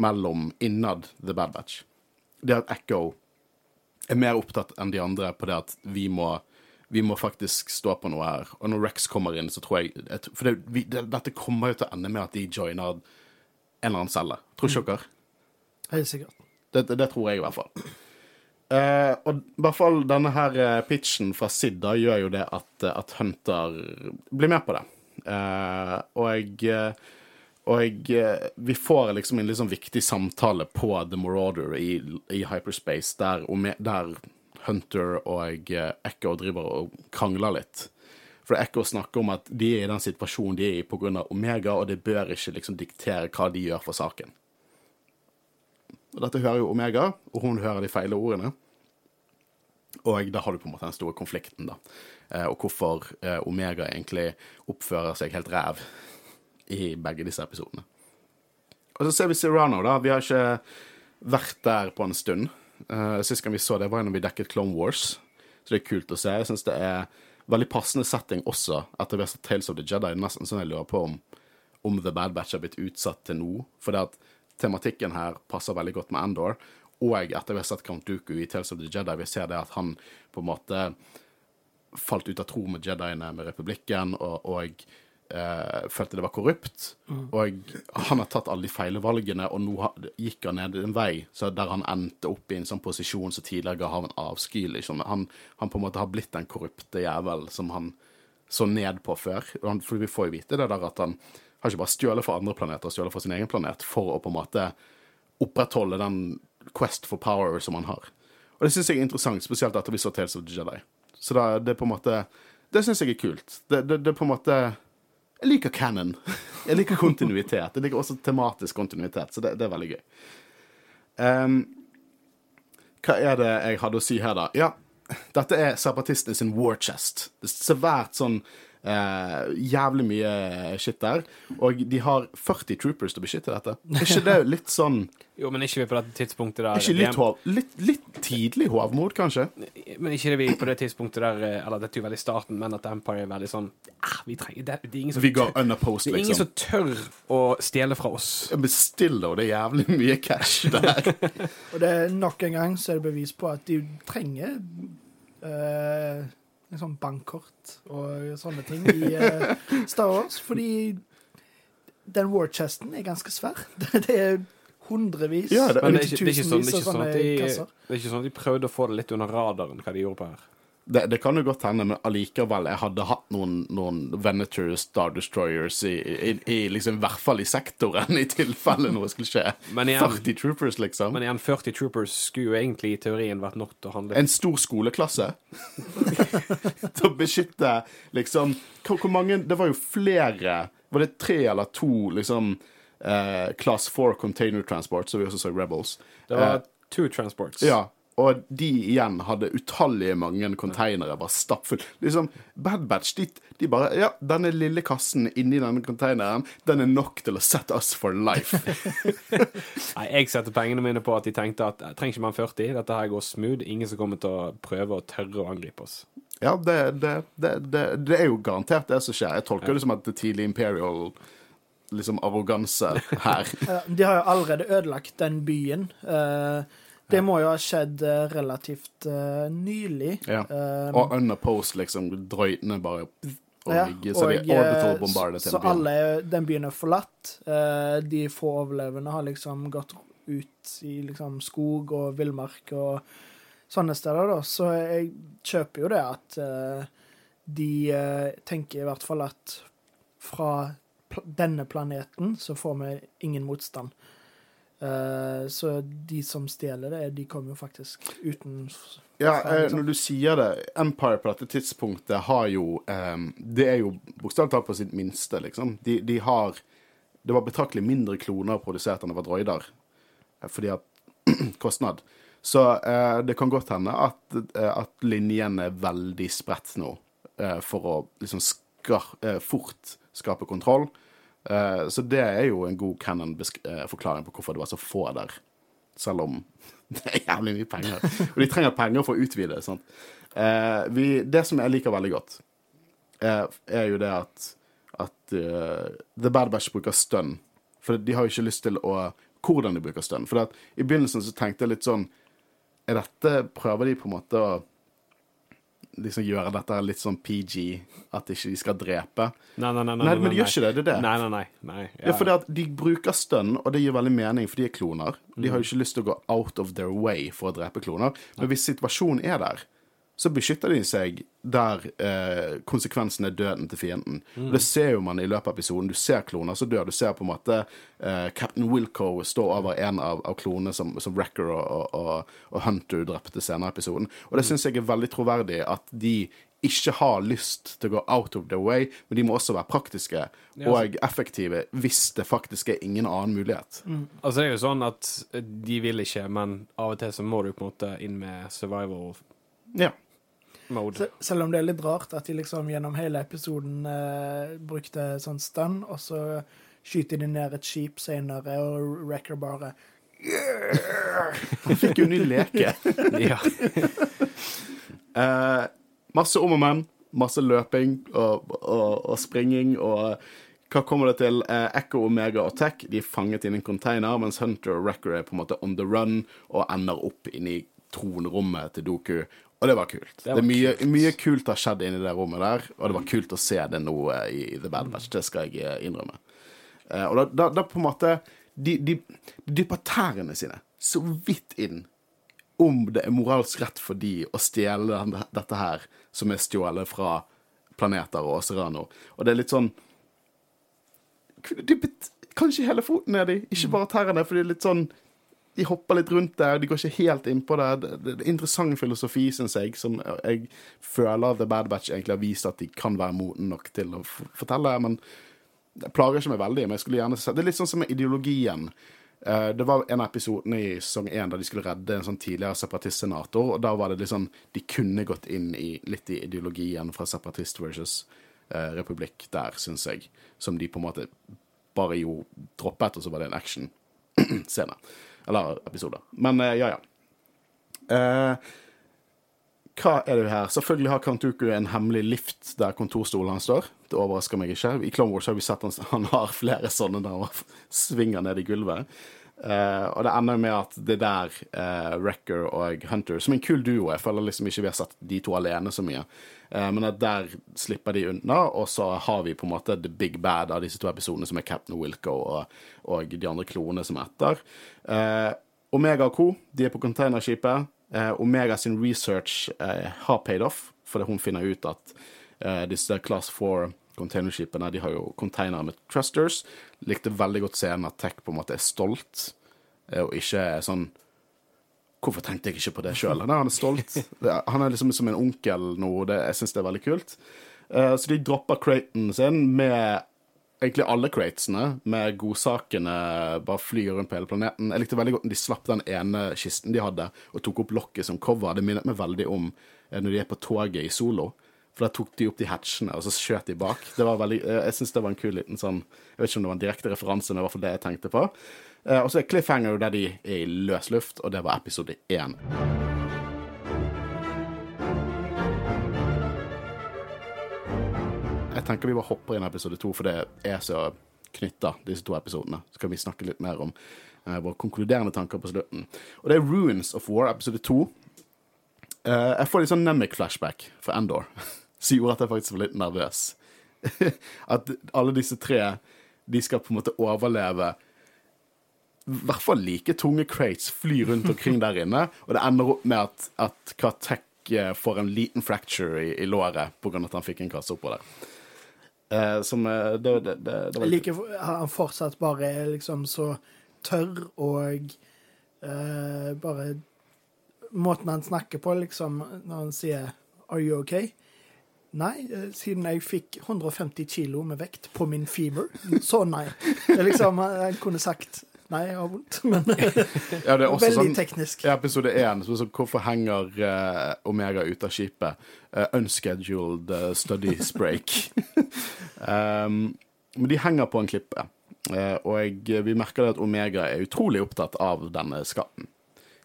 mellom innad The Bad Batch. Det at Echo er mer opptatt enn de andre på det at vi må, vi må faktisk stå på noe her. Og når Rex kommer inn, så tror jeg et, For det, vi, det, dette kommer jo til å ende med at de joiner en eller annen celle. Tror ikke dere? Helt sikkert. Det, det, tror jeg i hvert fall. Eh, og i hvert fall denne her eh, pitchen fra Sid da gjør jo det at, eh, at Hunter blir med på det. Eh, og jeg og eh, vi får liksom en sånn viktig samtale på The Marauder i, i hyperspace, der, der, Hunter og Echo driver og krangler litt. For Echo snakker om at de er i den situasjonen de er i pga. Omega, og det bør ikke liksom diktere hva de gjør for saken. Og dette hører jo Omega, og hun hører de feile ordene. Og da har du på en måte den store konflikten, da. Eh, og hvorfor eh, Omega egentlig oppfører seg helt ræv i begge disse episodene. Og så ser vi Serrano, da. Vi har ikke vært der på en stund. Uh, Sist gang vi så det, var når vi dekket Clone Wars. Så det er kult å se. Jeg syns det er veldig passende setting også, etter vi har sett Tales of the Jedi. Nesten sånn jeg lurer på om, om The Bad Batch har blitt utsatt til nå. For det at tematikken her passer veldig godt med Endor. Og etter vi har sett Count Dooku i Tales of the Jedi, vi ser det at han på en måte falt ut av tro med Jediene med republikken, og, og eh, følte det var korrupt. Mm. Og han har tatt alle de feile valgene, og nå gikk han ned en vei så der han endte opp i en sånn posisjon som tidligere ga ham en avsky. Liksom. Han, han, på en måte har blitt den korrupte jævel som han så ned på før. For vi får jo vite det der at han har ikke bare stjålet fra andre planeter, stjålet fra sin egen planet for å på en måte opprettholde den quest for power som han har. Og det syns jeg er interessant, spesielt etter vi så Tales of the Jedi. Så da, det er på en måte Det syns jeg er kult. Det, det, det er på en måte Jeg liker canon. Jeg liker kontinuitet. Jeg liker også tematisk kontinuitet, så det, det er veldig gøy. Um, hva er det jeg hadde å si her, da? Ja, dette er separatistene sin war chest. Det er svært sånn Uh, jævlig mye shit der. Og de har 40 troopers til å beskytte dette. Er ikke det litt sånn Jo, men ikke vi på det tidspunktet der Ikke litt, hov, litt, litt tidlig hovmod, kanskje? Men ikke det vi på det tidspunktet der eh, Eller dette er jo veldig starten, men at Empire er veldig sånn ah, Vi trenger det, det er ingen som Vi går unopposed, liksom. Det er ingen som tør å stjele fra oss. Bestiller, og det er jævlig mye cash der. og det er nok en gang så er det bevis på at de trenger uh sånn bankkort og sånne ting i uh, Star Wars. Fordi den war-chesten er ganske svær. Det er hundrevis, ja, det, men det er ikke, det er sånn, det er sånn de, det er ikke sånn at de prøvde å få det litt under radaren, hva de gjorde på her. Det, det, kan jo godt hende, men allikevel, jeg hadde hatt noen, noen Venator Star Destroyers i, i, i, liksom, i hvert fall i sektoren, i tilfelle noe skulle skje. Men igjen, 40 Troopers, liksom. Men igjen, 40 Troopers skulle jo egentlig i teorien vært nok til å handle En stor skoleklasse. til å beskytte liksom hvor, hvor, mange Det var jo flere Var det tre eller to liksom eh, Class 4 Container Transport, som vi også så Rebels? Det var eh, two transports. Ja, og de igjen hadde utallige mange konteinere bare stappfull. Liksom, Bad Batch, de, de, bare Ja, denne lille kassen inni denne konteineren, den er nok til å set us for life. Nei, jeg setter pengene mine på at de tenkte at trenger ikke enn 40, dette her går smooth, ingen som kommer til å prøve å tørre å angripe oss. Ja, det, det, det, det er jo garantert det som skjer. Jeg tolker ja. det som at det tidlig Imperial liksom arroganse her. de har jo allerede ødelagt den byen. Uh, det må jo ha skjedd uh, relativt uh, nylig. Ja. Um, og unopposed, liksom. Drøytene bare og ja, ligge, så og, orbital bombardet til Så byen. alle den byen er forlatt. Uh, de få overlevende har liksom gått ut i liksom skog og villmark og sånne steder, da. Så jeg kjøper jo det at de tenker i hvert fall at fra pl denne planeten, så får vi ingen motstand. Eh, så de som stjeler det, de kommer jo faktisk uten Ja, eh, liksom. når du sier det, Empire på dette tidspunktet har jo eh, Det er jo bokstavelig talt på sitt minste, liksom. De, de har Det var betraktelig mindre kloner produsert enn det var droider, fordi at Kostnad. Så eh, det kan godt hende at, at linjen er veldig spredt nå, eh, for å liksom skar, fort skape kontroll. Eh, så det er jo en god canon-forklaring på hvorfor det var så få der. Selv om det er jævlig mye penger. Og de trenger penger for å utvide. Eh, vi, det som jeg liker veldig godt, eh, er jo det at, at eh, The Bad Batch bruker stønn. For de har jo ikke lyst til å hvordan de bruker stønn. For i begynnelsen så tenkte jeg litt sånn Er dette Prøver de på en måte å liksom gjøre dette litt sånn PG? At ikke de skal drepe? Nei, nei, nei. Nei, men de gjør ikke det. Det er det. Nei, nei, nei. nei. Ja, fordi at De bruker stønn, og det gir veldig mening, for de er kloner. De har jo ikke lyst til å gå out of their way for å drepe kloner. Men hvis situasjonen er der, så beskytter de seg der eh, konsekvensen er døden til fienden. Og Det ser jo man i løpet av episoden. Du ser kloner som dør. Du ser på en måte eh, Captain Wilco stå over en av, av klonene som, som Wrecker og, og, og Hunter drepte senere i episoden. Og det syns jeg er veldig troverdig at de ikke har lyst til å gå out of their way, men de må også være praktiske og effektive hvis det faktisk er ingen annen mulighet. Altså, det er jo sånn at de vil ikke, men av og til så må du på en måte inn med survival-mode. Ja. Se- Selv om det er litt rart at de liksom gjennom hele episoden eh, brukte sånn stun, og så skyter de ned et skip senere, og Wrecker bare Han fikk jo ny leke. ja. Eh, masse om og men, masse løping og, og, og springing og hva kommer det til? Eh, Echo, Omega og Tech de er fanget inn i en container, mens Hunter og Wrecker er på en måte on the run og ender opp inni tronrommet til Doku. Og det var kult. Det, var er mye, mye kult har skjedd inni det rommet der, og det var kult å se det nå eh, i The Bad Batch. Det skal jeg eh, innrømme. Eh, og da, da, da på en måte De, de, de dypper tærne sine så vidt inn om det er moralsk rett for de å stjele dette her som er stjålet fra planeter og Serrano. Og det er litt sånn Kunne dyppet kanskje hele foten nedi, ikke bare tærne, for det er litt sånn de hopper litt rundt der, de går ikke helt innpå det. Det, det, er interessant filosofi, syns jeg, som jeg føler The Bad Batch egentlig har vist at de kan være moden nok til å fortelle. Men det plager ikke meg veldig. Men jeg skulle gjerne se Det er litt sånn som med ideologien. Eh, det var en av episodene i sesong én der de skulle redde en sånn tidligere separatistsenator. Og da var det litt sånn De kunne gått inn i litt i ideologien fra separatist versus eh, republikk der, syns jeg. Som de på en måte bare jo droppet, og så var det en action-scene. Eller episoder. Men eh, ja, ja. Eh, hva er det her? Selvfølgelig har Kantuku en hemmelig lift der kontorstolen hans står. Det overrasker meg ikke. I Clone Wars har vi sett han, han har flere sånne der han svinger ned i gulvet. Eh, og det ender jo med at det der uh, Wrecker og Hunter, som en kul duo Jeg føler liksom ikke vi har sett de to alene så mye. Uh, men at der slipper de unna, og så har vi på en måte the big bad av disse to episodene, som er Captain Wilco og, og de andre kloene som er etter. Omega og co. De er på containerskipet. Omega sin research har paid off, fordi hun finner ut at disse Class 4 containerskipene de har jo containere med trusters. Likte veldig godt scenen at Tech på en måte er stolt, eh, og ikke er sånn Hvorfor tenkte jeg ikke på det sjøl? Han er stolt. Han er liksom som en onkel nå, det, jeg syns det er veldig kult. Eh, så de dropper craten sin med egentlig alle cratesene, med godsakene bare flyr rundt på hele planeten. Jeg likte veldig godt at de slapp den ene kisten de hadde, og tok opp lokket som cover. Det minnet meg veldig om eh, når de er på toget i Solo. For da tok de opp de hatchene, og så skjøt de bak. Det var veldig, eh, jeg syns det var en kul liten sånn Jeg vet ikke om det var en direkte referanse, men i hvert fall det jeg tenkte på. Eh, Og så er Cliffhanger der de er i løs luft, og det var episode én. Jeg tenker vi bare hopper inn i episode to, for det er så knytta, disse to episodene. Så kan vi snakke litt mer om eh, våre konkluderende tanker på slutten. Og det er Ruins of War, episode to. Jeg får litt sånn Nemic-flashback for Endor, som gjorde at jeg faktisk var litt nervøs. at alle disse tre, de skal på en måte overleve i hvert fall like tunge crates fly rundt omkring der inne, og det ender opp med at, at Katek eh, får en liten fracture i, i låret pga. at han fikk en kasse oppå der. Eh, som eh, det, det, det, det var like, han fortsatt bare er liksom så tørr og eh, bare Måten han snakker på, liksom, når han sier 'Are you okay?' Nei, eh, siden jeg fikk 150 kilo med vekt på min femur, så nei. Det liksom, Han han kunne sagt 'nei, jeg har vondt', men ja, det er også veldig sånn, teknisk. I episode én så, så hvorfor henger uh, Omega ut av skipet? Uh, unscheduled uh, studies break. um, men de henger på en klippe, eh, og vi merker at Omega er utrolig opptatt av denne skatten.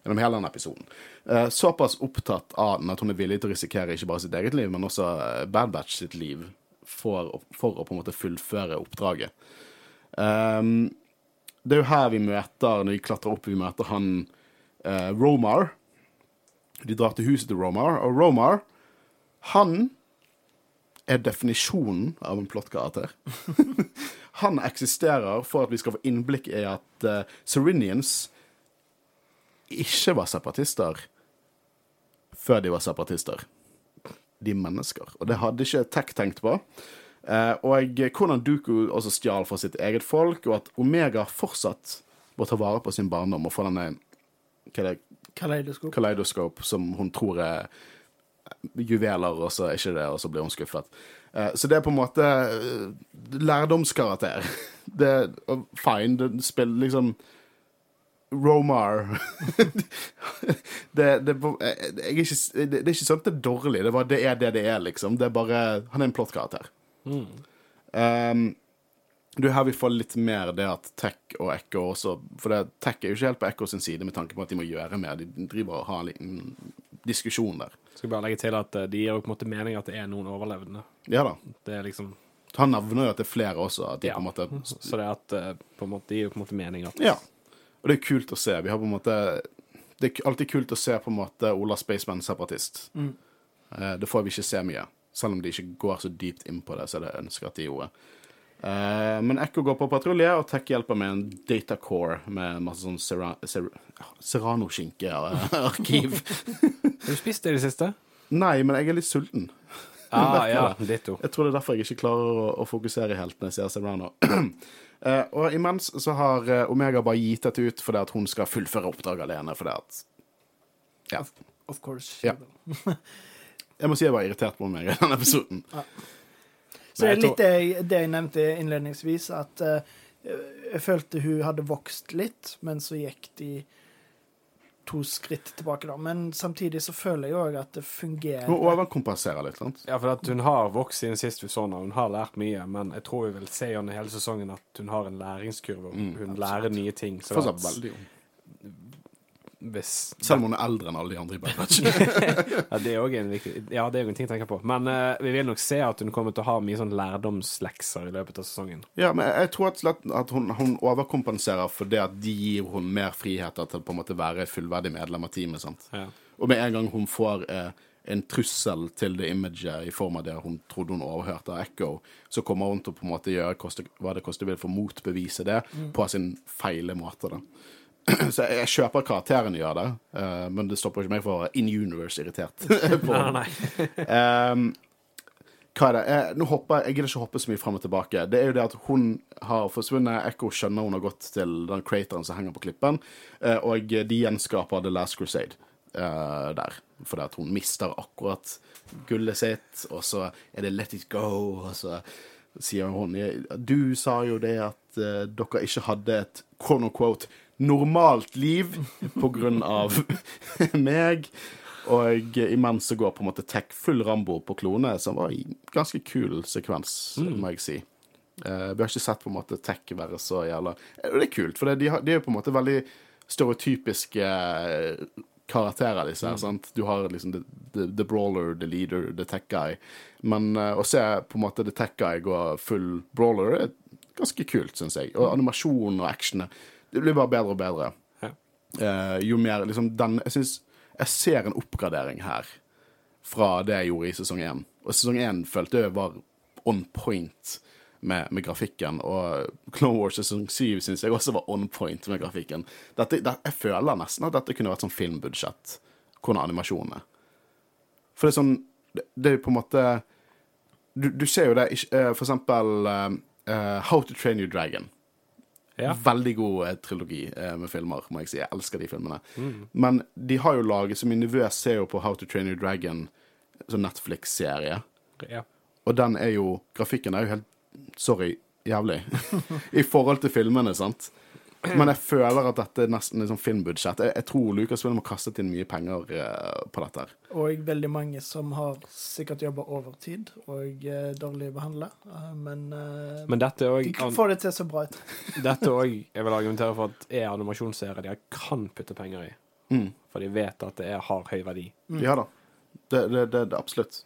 Gjennom hele denne episoden. Eh, såpass opptatt av den at hun er villig til å risikere ikke bare sitt eget liv, men også eh, Bad Batch sitt liv for, for å på en måte fullføre oppdraget. Um, det er jo her vi møter, når vi klatrer opp, vi møter han eh, Romar. De drar til huset til Romar, og Romar, han er definisjonen av en plottkarakter. han eksisterer for at vi skal få innblikk i at uh, Serenians ikke var separatister før de var separatister. De er mennesker. Og det hadde ikke Tech tenkt på. Eh, og hvordan Duku også stjal fra sitt eget folk, og at Omega fortsatt må ta vare på sin barndom og få denne hva Kaleidoskop. kaleidoskop som hun tror er juveler, og så er ikke det, og så blir hun skuffet. Eh, så det er på en måte eh, lærdomskarakter. Det er fine. Det spiller liksom Romar det, det, ikke, det, det er ikke sånn at det er dårlig. Det, bare, det er det det er, liksom. Det er bare Han er en plottkarakter. Um, du, er her vi får litt mer det at Tech og Echo også For det, Tech er jo ikke helt på Echo sin side med tanke på at de må gjøre mer. De driver og har en liten diskusjon der. Skal bare legge til at eh, de gir jo på en måte mening at det er noen overlevende. Ja da. Det er liksom Han nevner jo at det er flere også. At de Ja. på en måte Så det er at eh, på en måte, de gir jo på en måte mening at Ja. Og det er kult å se. Vi har på en måte Det er alltid kult å se på en måte Ola Spaceman separatist. Mm. Det får vi ikke se mye. Selv om de ikke går så dypt inn på det, så det ønsker at de gjorde. Eh, men Ekko går på patrulje, og Tech hjelper med en datacore med masse sånn Ser- Serrano-skinke-arkiv. Har du spist det i det siste? Nei, men jeg er litt sulten. Ah, ja. Jeg tror det er derfor jeg ikke klarer å, å fokusere helt når jeg ser Serrano. Eh, og imens så har eh, Omega bare gitt dette ut fordi at hun skal fullføre oppdraget alene. Fordi at Ja. Of course. Ja. Jeg må si jeg var irritert på Omega i denne episoden. Så det er litt det det jeg nevnte innledningsvis, at uh, jeg følte hun hadde vokst litt, men så gikk de to skritt tilbake, da. Men samtidig så føler jeg òg at det fungerer. Hun overkompenserer litt, sant? Ja, for at hun har vokst siden sist vi så henne. Hun har lært mye, men jeg tror vi vil se gjennom hele sesongen at hun har en læringskurve. Hun Hun lærer nye ting. Så Fortsatt at veldig ung. Hvis Selv om hun er eldre enn alle de andre i Bad Batch. Ja, det er òg en Ja, en ting å tenke på. Men uh, vi vil nok se at hun kommer til å ha mye sånn lærdomslekser i løpet av sesongen. ja, men jeg tror at, slett at hun, hun overkompenserer for det at de gir hun mer friheter til på en måte være fullverdig medlem av teamet. sant? Ja. Og med en gang hun får uh, en trussel til det imaget i form av det hun trodde hun overhørte av Echo, så kommer hun til å på en måte gjøre koste, hva det koster vil for å motbevise det på sin feile måte. da. Så jeg, jeg kjøper karakteren gjør det, uh, men det stopper ikke meg for in universe irritert. Nei, nei. um, hva er det? Jeg, nå hopper, jeg gidder ikke hoppe så mye fram og tilbake. Det er jo det at hun har forsvunnet. Echo skjønner hun har gått til den crateren som henger på klippen, uh, og de gjenskaper The Last Crusade uh, der. Fordi at hun mister akkurat gullet sitt, og så er det Let it go, og så sier hun Du sa jo det at eh, dere ikke hadde et quote unquote normalt liv på grunn av meg. Og imens så går på en måte Tech full Rambo på klone, som var en ganske kul sekvens, må jeg si. Uh, vi har ikke sett på en måte Tech være så jævla Og det er kult, for det, de, har, de er jo på en måte veldig stereotypiske eh, karakterer, disse her. sant? Du har liksom the, the, the brawler, the leader, the tech guy. Men uh, å se på en måte the tech guy gå full brawler er ganske kult, syns jeg. Og animasjonen og actionet Det blir bare bedre og bedre. Ja. Uh, jo mer liksom den Jeg syns jeg ser en oppgradering her fra det jeg gjorde i sesong én. Og sesong én følte jeg var on point med, med grafikken. Og Clone Wars sesong syv syns jeg også var on point med grafikken. Dette, det, jeg føler nesten at dette kunne vært sånn filmbudsjett, hvordan animasjonen er. For det er sånn Det, det er på en måte du, du ser jo det, eh, for eksempel eh, How to Train Your Dragon. Ja. Veldig god eh, trilogi eh, med filmer, må jeg si. Jeg elsker de filmene. Men de har jo laget, så min nevø ser jo på How to Train Your Dragon som Netflix-serie. ja. Og den er jo Grafikken er jo helt Sorry, jævlig. I forhold til filmene, sant. Men jeg føler at dette er nesten liksom filmbudsjett. Jeg, jeg tror Lucasfilm har kastet inn mye penger eh, på dette. her. Og veldig mange som har sikkert jobba overtid og eh, dårlig behandla. Eh, men Men dette er de får det til så bra ut. Dette òg jeg vil argumentere for at er animasjonsserie de kan putte penger i. Mm. For de vet at det er, har høy verdi. Ja da. Det, det, det, det absolutt.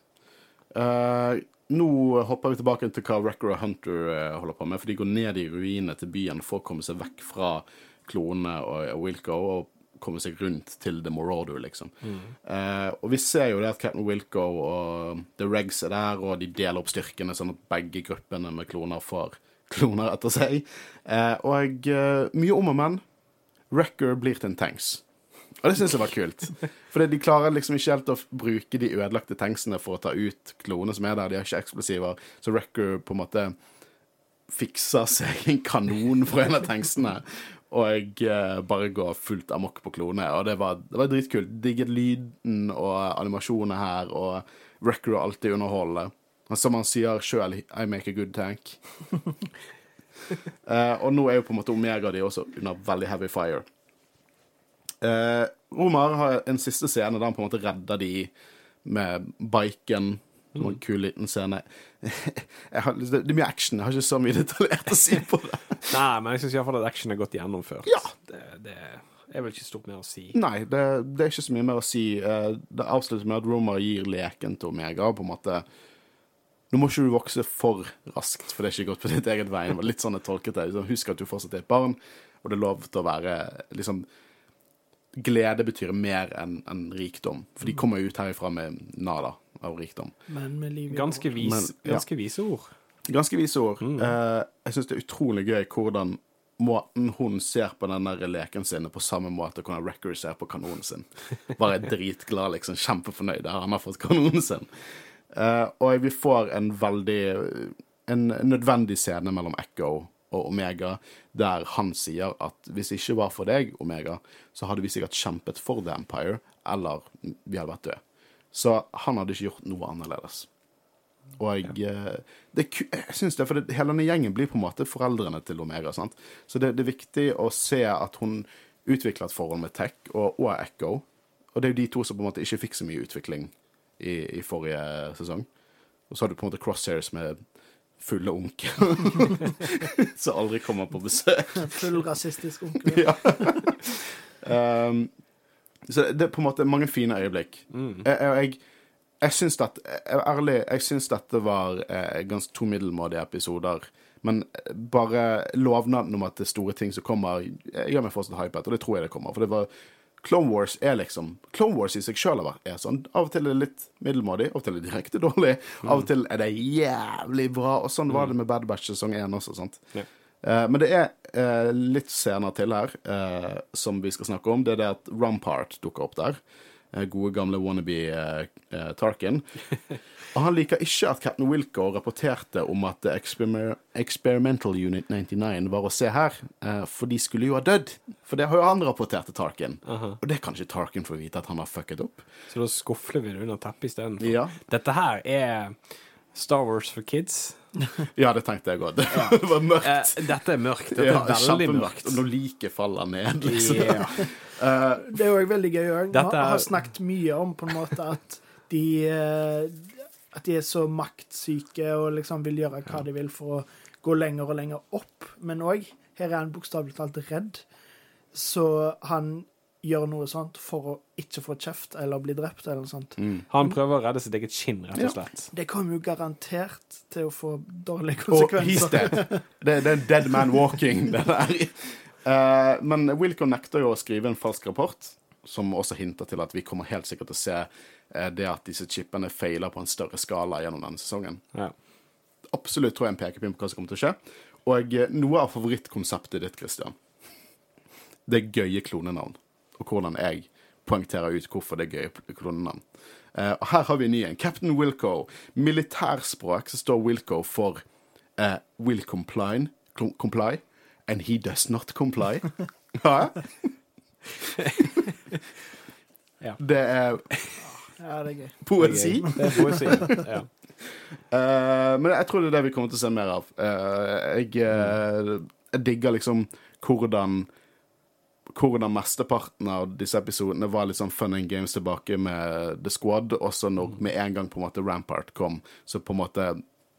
Eh, nå hopper vi tilbake til hva Wrecker og Hunter eh, holder på med. For de går ned i ruinene til byen for å komme seg vekk fra klonene og, Wilco og komme seg rundt til The Morodo, liksom. Eh, og vi ser jo det at Captain Wilco og The Regs er der, og de deler opp styrkene sånn at begge gruppene med kloner får kloner etter seg. Eh, og eh, mye om og men. Wrecker blir til en tanks. Og det syns jeg var kult. For de klarer liksom ikke helt å bruke de ødelagte tanksene for å ta ut klonene som er der. De har ikke eksplosiver. Så Wrecker på en måte fikser seg en kanon for en av tanksene. Og jeg bare går fullt amok på klone. Og det var, det var dritkult. Digget lyden og animasjonene her, og Wrecker er alltid underholdende. Som han sier sjøl, I make a good tank. uh, og nå er jo på en måte Omega de også under veldig heavy fire. Eh, Omar har en siste scene der han på en måte redder de med biken. Det en kul liten scene. Jeg har, det er mye action. Jeg har ikke så mye detaljert å si på det. Nei, men jeg syns iallfall at action er godt gjennomført. Ja. Det, det er vel ikke stort mer å si. Nei, det, det er ikke så mye mer å si. Eh, Det avsluttes med at Romer gir leken til Omega. på en måte Nå må ikke du vokse for raskt, for det er ikke gått på ditt eget vei. Det var litt sånn jeg tolket det. Liksom, Husk at du fortsatt er et barn, og det er lov til å være liksom Glede betyr mer enn en rikdom. For de kommer jo ut herifra med nada av rikdom. Men med liv i Ganske, vis, Men, ja. ganske vise ord. Ganske vise ord. Eh, jeg syns det er utrolig gøy hvordan måten hun ser på den der leken sin, på samme måte hvordan Recker ser på kanonen sin. Bare er dritglad, liksom. Kjempefornøyd. Der han har fått kanonen sin. Eh, og vi får en veldig En nødvendig scene mellom Echo og Omega, der han sier at hvis det ikke var for deg, Omega, så hadde vi sikkert kjempet for The Empire, eller vi hadde vært døde. Så han hadde ikke gjort noe annerledes. Og jeg, det er, jeg synes det, for det, hele denne gjengen blir på en måte foreldrene til Omega. sant? Så det, det er viktig å se at hun utvikler et forhold med Tech og, og Echo. Og det er jo de to som på en måte ikke fikk så mye utvikling i, i forrige sesong. Og så har du på en måte Crosshairs med fulle onkel som aldri kommer på besøk. Full rasistisk onkel. Ja. um, så det er på en måte mange fine øyeblikk. Jeg, jeg, jeg syns at ærlig, jeg syns dette var eh, ganske to middelmådige episoder. Men bare lovnaden om at det er store ting som kommer, eh, gjør meg fortsatt hypet, og det tror jeg det kommer. For det var Clone Wars er liksom Clone Wars i seg sjøl er sånn. Av og til er det litt middelmådig, av og til er det direkte dårlig. Av og til er det jævlig bra. Og sånn var det med Bad Batch sesong 1 også. sant? Ja. Uh, men det er uh, litt senere til her uh, som vi skal snakke om. Det er det at Rumpart dukker opp der. Eh, gode, gamle wannabe uh, Tarkin. Og han liker ikke at Captain Wilco rapporterte om at Exper Experimental Unit 99 var å se her, uh, for de skulle jo ha dødd. For det har jo han rapportert til Tarkin. Og det kan ikke Tarkin få vite at han har fucket opp. Så da skufler vi det under teppet isteden. Ja. Dette her er Star Wars for kids. Ja, det tenkte jeg òg. Det var mørkt. Eh, dette er mørkt. Dette Ja, er veldig mørkt. Og når liket faller ned, liksom. Yeah. Det er også veldig gøy Jeg Dette har snakket mye om på en måte at de eh, At de er så maktsyke og liksom vil gjøre hva de vil for å gå lenger og lenger opp. Men òg, her er han bokstavelig talt redd. Så han gjør noe sånt for å ikke få kjeft eller bli drept eller noe sånt. Han prøver å redde sitt eget skinn, rett og slett. Det kommer jo garantert til å få dårlige Og he's konsekvenser. dead. Det, det er dead man walking, det der. Uh, men Wilco nekter jo å skrive en falsk rapport, som også hinter til at vi kommer helt sikkert til å se eh, det at disse chipene feiler på en større skala gjennom denne sesongen. Ja. Absolutt tror jeg en pekepinn på hva som kommer til å skje. Og eh, noe av favorittkonseptet ditt, Christian, det er gøye klonenavn. Og hvordan jeg poengterer ut hvorfor det er gøy kolonnenavn. Uh, og her har vi en ny en. Captain Wilco. Militærspråk så står Wilco for uh, will comply, comply, and he does not comply. ja. Ja. Det er Ja, det er gøy. poesi. Det er poesi. Ja. uh, men jeg tror det er det vi kommer til å se mer av. Uh, jeg, uh, jeg digger liksom hvordan hvordan mesteparten av disse episodene var litt sånn fun and games tilbake med The Squad. Også når med en gang på en måte Rampart kom, så på en måte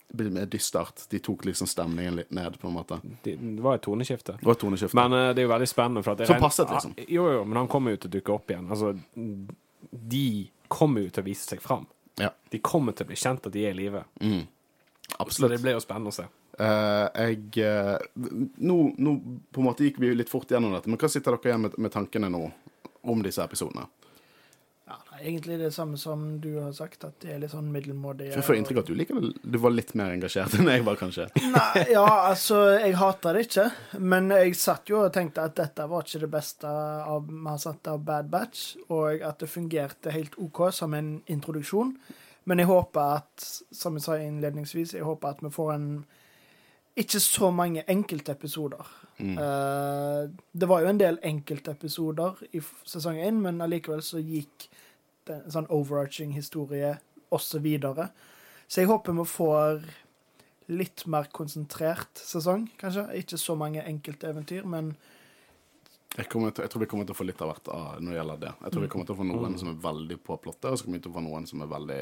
ble mer dystert. De tok liksom stemningen litt ned, på en måte. Det det var et toneskifte. Det var et toneskifte. Men uh, det er jo veldig spennende. For at Som passet, liksom. Ja, Jo, jo, men han kommer jo til å dukke opp igjen. Altså, de kommer jo til å vise seg fram. Ja, De kommer til å bli kjent at de er i live. Så det absolutt. blir jo spennende å se. Eh, jeg eh, nå, nå på en måte gikk vi litt fort gjennom dette, men hva sitter dere igjen med, med tankene nå om disse episodene? Ja, nei, egentlig det samme som du har sagt, at det er litt sånn middelmådig. Jeg får inntrykk av at du liker det. Du var litt mer engasjert enn jeg var, kanskje. Nei, ja, altså, jeg hater det ikke. Men jeg satt jo og tenkte at dette var ikke det beste av, vi har sett av Bad Batch, og at det fungerte helt OK som en introduksjon. Men jeg håper at, som jeg sa innledningsvis, jeg håper at vi får en ikke så mange enkeltepisoder. Eh, det var jo en del enkeltepisoder i sesong én, men allikevel så gikk den, en sånn overarching historie også videre. Så jeg håper vi får litt mer konsentrert sesong, kanskje. Ikke så mange enkelteventyr, men Jeg, til, jeg tror vi kommer til å få litt av hvert av når det gjelder det. Jeg tror vi kommer til å få noen som er veldig på plottet, og så kommer vi til å få noen som er veldig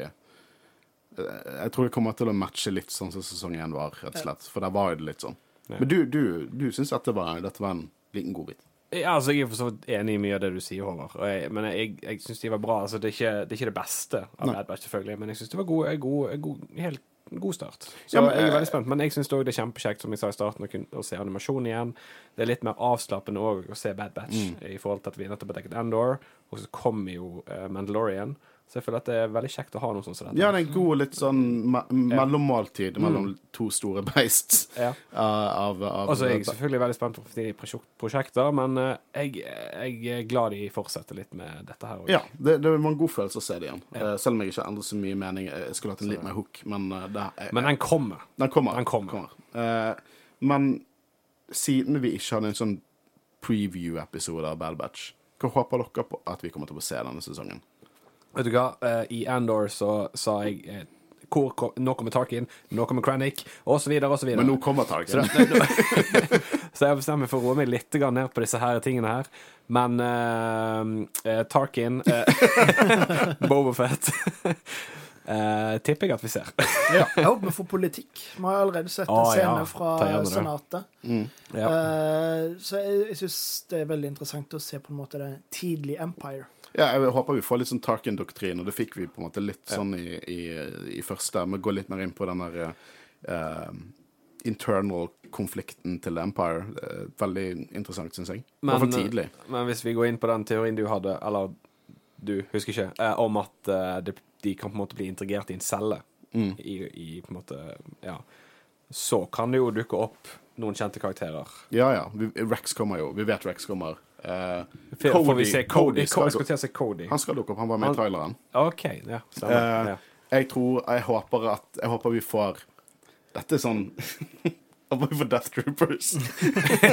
Jeg tror jeg kommer til å matche litt sånn som sesong én var, rett og slett. For der var jo det litt sånn. Ja. Men du, du, du syns dette, var- dette var en liten godbit? Ja, altså, Jeg er for så vidt enig i mye av det du sier, Håvard. Og jeg, men jeg, jeg syns de var bra. Altså, det, er ikke, det er ikke det beste av Bad Batch, selvfølgelig, men jeg syns det var god, god, god, helt god start. Så Ja, men, jeg er eh, veldig spent. Men jeg syns òg det er kjempekjekt, som jeg sa i starten, å, kunne, å se animasjon igjen. Det er litt mer avslappende òg å se Bad Batch Mm. i forhold til at vi nettopp har dekket Endor, og så kommer jo eh, Mandalorian. Så jeg føler at det er veldig kjekt å ha noe sånt som dette. Ja, det er en god litt sånn me mellommåltid mellom to store beist Ja. uh, av, av Og så er jeg selvfølgelig veldig spent på de prosjekter, men eh, jeg, jeg er glad de fortsetter litt med dette her òg. Ja, det, det var en god følelse å se det igjen. Ja. selv om jeg ikke endret så mye mening. Jeg skulle hatt en litt mer hook, men uh, det, er, Men den kommer. Den kommer. Den kommer. Eh, men siden vi ikke hadde en sånn preview-episode av Bad Batch, hva håper dere på at vi kommer til å se denne sesongen? Vet du hva, Eh, i Andor så sa jeg eh, hvor kom, Nå kommer Tarkin, nå kommer så og så videre. Men nå kommer så, Tarkin. det, nå, så jeg bestemmer meg for å roe meg litt ned på disse her tingene her. Men uh, eh, Tarkin uh, Bobofet uh, tipper jeg at vi ser. jeg håper vi får politikk. Vi har allerede sett en Å, ja. fra Senatet. Mm. ja. Uh, så jeg, jeg syns det er veldig interessant å se på en måte det tidlige Empire. Ja, jeg håper vi får litt sånn Tarkin-doktrin, og det fikk vi på en måte litt sånn i, i, i første. Vi går litt mer inn på den der uh, internal konflikten til Empire. Eh, veldig interessant, syns jeg. Men, for tidlig. men hvis vi går inn på den teorien du hadde, eller du husker ikke, eh, om at eh, de, de kan på en måte bli integrert i en celle Mm. i, i på en måte Ja. Så kan det jo dukke opp noen kjente karakterer. Ja, ja. Vi, Rex kommer jo. Vi vet Rex kommer. Eh, Cody, får vi se Cody? skal skulle til å si Cody. Han skal dukke opp. Han var med i traileren. OK, ja. Stemmer. Eh, ja. Jeg tror Jeg håper at Jeg håper vi får Dette er sånn Jeg håper vi får Death Troopers.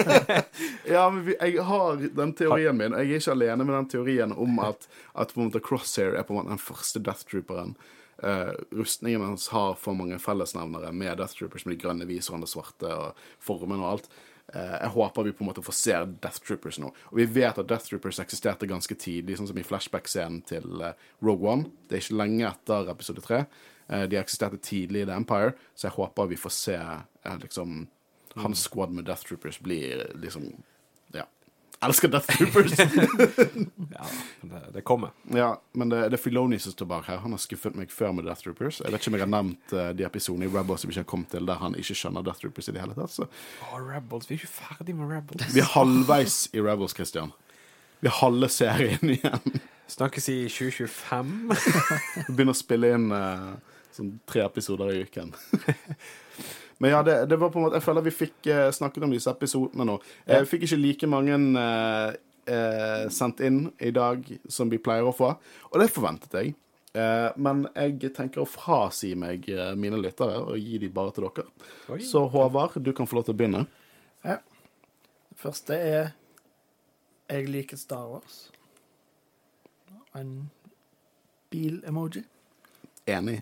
ja, men vi, jeg har den teorien min, jeg er ikke alene med den teorien om at, at på en måte Crosshair er på en måte den første Death Trooperen. Uh, rustningen hans har for mange fellesnevnere med Death Troopers, med de grønne viserne, svarte og formen og alt. Eh, jeg håper vi på en måte får se Death Troopers nå. Og vi vet at Death Troopers eksisterte ganske tidlig, sånn som i flashback-scenen til eh, Rogue One. Det er ikke lenge etter episode tre. Eh, de eksisterte tidlig i The Empire, så jeg håper vi får se liksom hans squad med Death Troopers blir liksom. Elsker Death Troopers! ja det, det kommer. ja, men det, det er Filoni som står bak her. Han har skuffet meg før med Death Troopers. Jeg vet ikke om jeg har nevnt uh, de episodene i Rebels som ikke har kommet til, der han ikke skjønner Death Troopers i det hele tatt. Så Oh, Rebels. Vi er ikke ferdig med Rebels. vi er halvveis i Rebels, Christian. Vi er halve serien igjen. Snakkes i 2025. Vi begynner å spille inn uh, sånn tre episoder i uken. Men ja, det, det var på en måte Jeg føler vi fikk eh, snakket om disse episodene nå. Jeg fikk ikke like mange eh, eh, sendt inn i dag som vi pleier å få, og det forventet jeg. Eh, men jeg tenker å frasi meg eh, mine lyttere og gi de bare til dere. Oi. Så Håvard, du kan få lov til å begynne. Ja. Det første er Jeg liker Star Wars. En bil-emoji. Enig.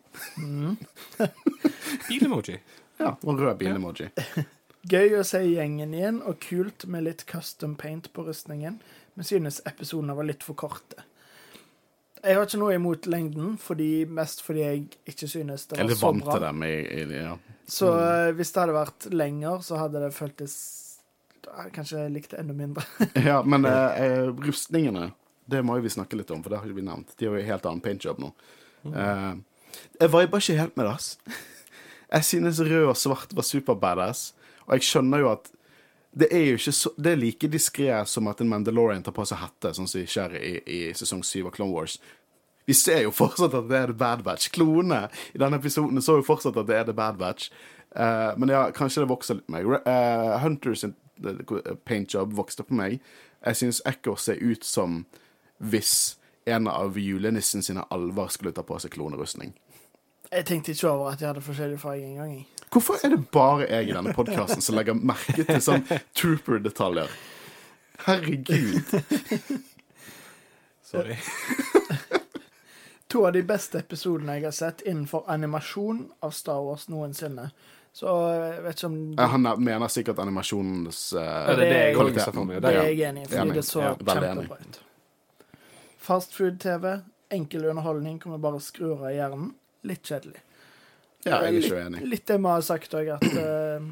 Bilemoji. Ja, og rød bil-emoji. Gøy å se gjengen igjen, og kult med litt custom paint på rustningen, men synes episodene var litt for korte. Jeg har ikke noe imot lengden, fordi, mest fordi jeg ikke synes det var er var litt så vant bra. til dem. I, i, ja. Så eh, hvis det hadde vært lenger, så hadde det føltes Kanskje jeg likte enda mindre. ja, men eh, eh, rustningene, det må jo vi snakke litt om, for det har ikke vi nevnt. De har jo en helt annen paintjob nå. Eh, jeg viber ikke helt med det, ass. Jeg synes rød og svart var super badass, og jeg skjønner jo at det er jo ikke så Det er like diskré som at en Mandalorian tar på seg hette, sånn som skjer i, i sesong syv av Clone Wars. Vi ser jo fortsatt at det er The Bad Batch. Klone i denne episoden så jo fortsatt at det er The Bad Batch. Uh, men ja, kanskje det vokser litt på meg. Uh, Hunters paintjob vokste på meg. Jeg syns Echo ser ut som hvis en av julenissen sine alver skulle ta på seg klonerustning. Jeg tenkte ikke over at jeg hadde forskjellig farge engang. jeg. Hvorfor er det bare jeg i denne podkasten som legger merke til sånn trooper-detaljer? Herregud. Sorry. To av de beste episodene jeg har sett innenfor animasjon av Star Wars noensinne. Så jeg vet ikke om du... Han mener sikkert animasjonens uh, Ja, det er det jeg kvalitet. for meg. Det Det er enig i, fordi Enig. det så Ja, kjempebra ut. Fast food-TV, enkel underholdning, kommer bare skru av hjernen. Litt kjedelig. Ja, jeg er ikke uenig. Litt det vi har sagt òg, at uh,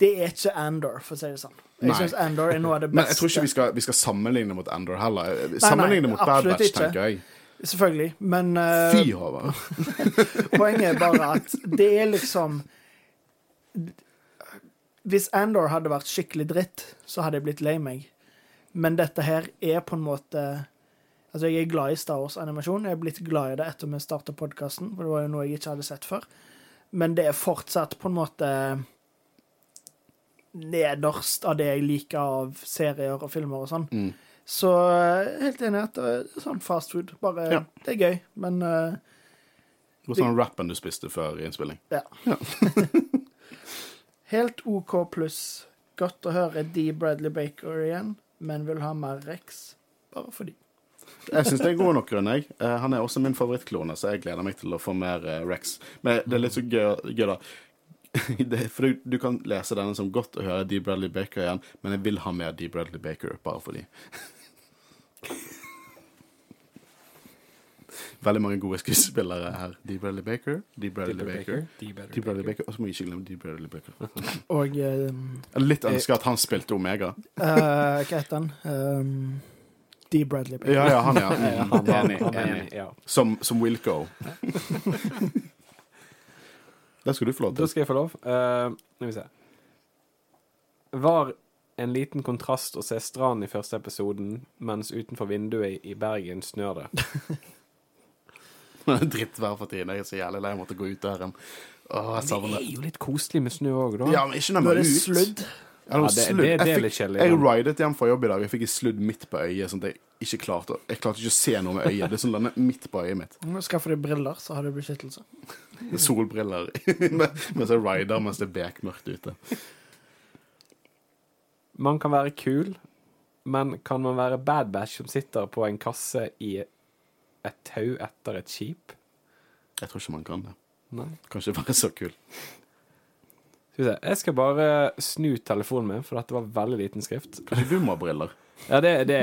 det er ikke Andor, for å si det sånn. Jeg syns Andor er noe av det beste. Men jeg tror ikke vi skal, vi skal sammenligne mot Andor heller. Sammenligne mot Bad Batch, ikke. tenker jeg. Selvfølgelig, men uh, Fy, Håvard. poenget er bare at det er liksom Hvis Andor hadde vært skikkelig dritt, så hadde jeg blitt lei meg. Men dette her er på en måte Altså, jeg er glad i Star Wars-animasjon. Jeg er blitt glad i det etter vi starta podkasten, for det var jo noe jeg ikke hadde sett før. Men det er fortsatt på en måte nederst av det jeg liker av serier og filmer og sånn. Mm. Så eh, helt enig at det er sånn fast food. Bare Ja. Det er gøy, men uh, Det var sånn rappen du spiste før innspilling. ja. Helt OK pluss. Godt å høre D. Bradley Baker igjen, men vil ha mer Rex. Bare fordi. Jeg syns det er god nok grunn, jeg. Eh, han er også min favorittklone, så jeg gleder meg til å få mer eh, Rex. Men det er litt så gøy, gøy da. Det, for du, du kan lese denne som godt å høre D. Bradley Baker igjen, men jeg vil ha mer D. Bradley Baker, bare fordi. Veldig mange gode skuespillere her. D. Bradley Baker, D. Bradley Baker, D. Bradley Baker, og så må jeg ikke glemme D. Bradley Baker. Og um, litt ønsker at han spilte Omega. uh, Hva heter han? Um, D. Bradley Baker. Ja, ja, han, ja. Ja, han, han, enig, han er enig. enig. Ja. Som, som Wilco. Det skal du få lov Da til. skal jeg få lov. Uh, Skal vi se. Var en liten kontrast å se stranden i første episoden, mens utenfor vinduet i Bergen snør det. Drittvær for tiden. Jeg er så jævlig lei av å måtte gå ut døren. Åh, jeg Det Det er jo litt koselig med snø òg, da. Ja, men ikke når Nå man er ute. sludd. Ja, det, Ja, det- det- det er litt kjedelig, Jeg ridet hjem fra jobb i dag. Jeg fikk et sludd midt på øyet. Sånn at jeg ikke klarte Jeg klarte ikke å se noe med øyet. Det er sånn denne midt på øyet mitt. Skaffer deg briller, så har du beskyttelse. Solbriller mens jeg rider mens det er bekmørkt ute. Man kan være kul, men kan man være bad batch som sitter på en kasse i et tau etter et skip? Jeg tror ikke man kan det. Nei. Kan ikke være så kul. Skal vi se. Jeg skal bare snu telefonen min, for dette var veldig liten skrift. Kanskje du må ha briller? Ja, det, det,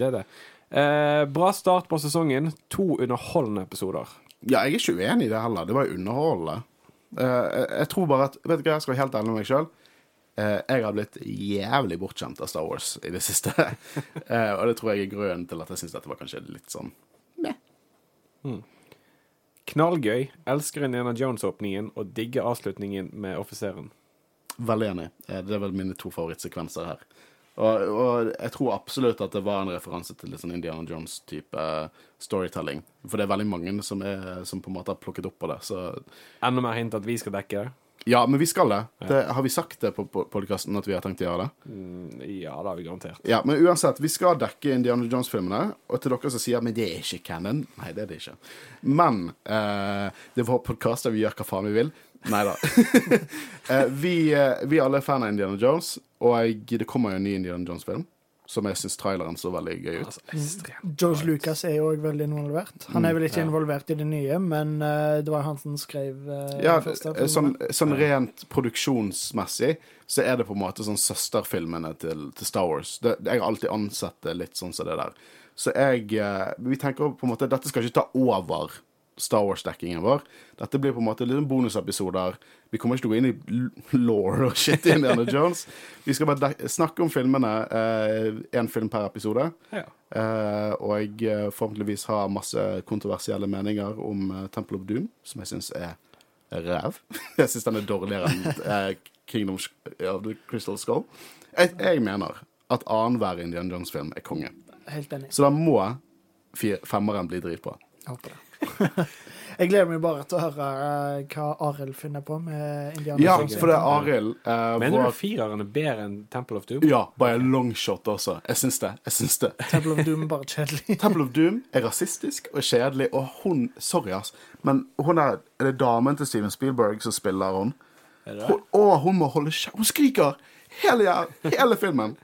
det er det. Eh, bra start på sesongen. To underholdende episoder. Ja, jeg er ikke uenig i det heller. Det var jo underholdende. Eh, jeg- jeg tror bare at Vet du hva, jeg skal være helt ærlig med meg sjøl. jeg har blitt jævlig bortskjemt av Star Wars i det siste. Eh, og det tror jeg er grunnen til at jeg syns dette var kanskje litt sånn Knallgøy. Elsker Indiana Jones-åpningen og digger avslutningen med offiseren. Veldig enig. Eh, Det er vel mine to favorittsekvenser her. Og, og jeg tror absolutt at det var en referanse til litt sånn Indiana Jones-type eh, storytelling. For det er veldig mange som, er, som på en måte har plukket opp på det. Så Enda mer hint at vi skal dekke det. Ja, men vi skal det. det har vi sagt det på podkasten at vi har tenkt å gjøre det? Mm, ja, det har vi garantert. Ja, Men uansett, vi skal dekke Indiana Jones-filmene. Og til dere som sier men det er ikke canon Nei, det er det ikke. Men eh, det er vår podkast der vi gjør hva faen vi vil. Nei da. eh, vi, eh, vi alle er fan av Indiana Jones, og det kommer jo en ny Indiana Jones-film som jeg syns traileren så veldig gøy ut. Altså, George Lucas er jo òg veldig involvert. Han er vel ikke ja. involvert i det nye, men uh, det var han som skrev uh, Ja, sånn, sånn, rent produksjonsmessig så er det på en måte sånn søsterfilmene til, til Star Wars. Det, jeg har alltid ansett det litt sånn som det der. Så jeg uh, Vi tenker på en måte Dette skal ikke ta over Star Wars-dekkingen vår. Dette blir på en måte litt sånn bonusepisoder. Vi kommer ikke til å gå inn i law og shit i Indiana Jones. Vi skal bare snakke om filmene. Én eh, film per episode. Ja. Eh, og jeg forhåpentligvis ha masse kontroversielle meninger om eh, Temple of Doom, som jeg syns er ræv. jeg syns den er dårligere enn eh, Kingdom of the Crystal Skull. Jeg, jeg mener at annenhver Indiana Jones-film er konge. Helt enig. Så da må femmeren bli dritbra. Håper det. Jeg gleder meg bare til å høre uh, hva Arild finner på med Indiana Ja, for det er Arild uh, Mener du fireren er bedre enn Temple of Doom? Ja, bare longshot også. Jeg syns det. Jeg syns det. Temple of Doom er bare kjedelig. Temple of Doom er rasistisk og kjedelig, og hun Sorry, ass, men hun er, er det damen til Steven Spielberg som spiller hun? Hun, å, hun må holde kjeft. Hun skriker hele, hele filmen.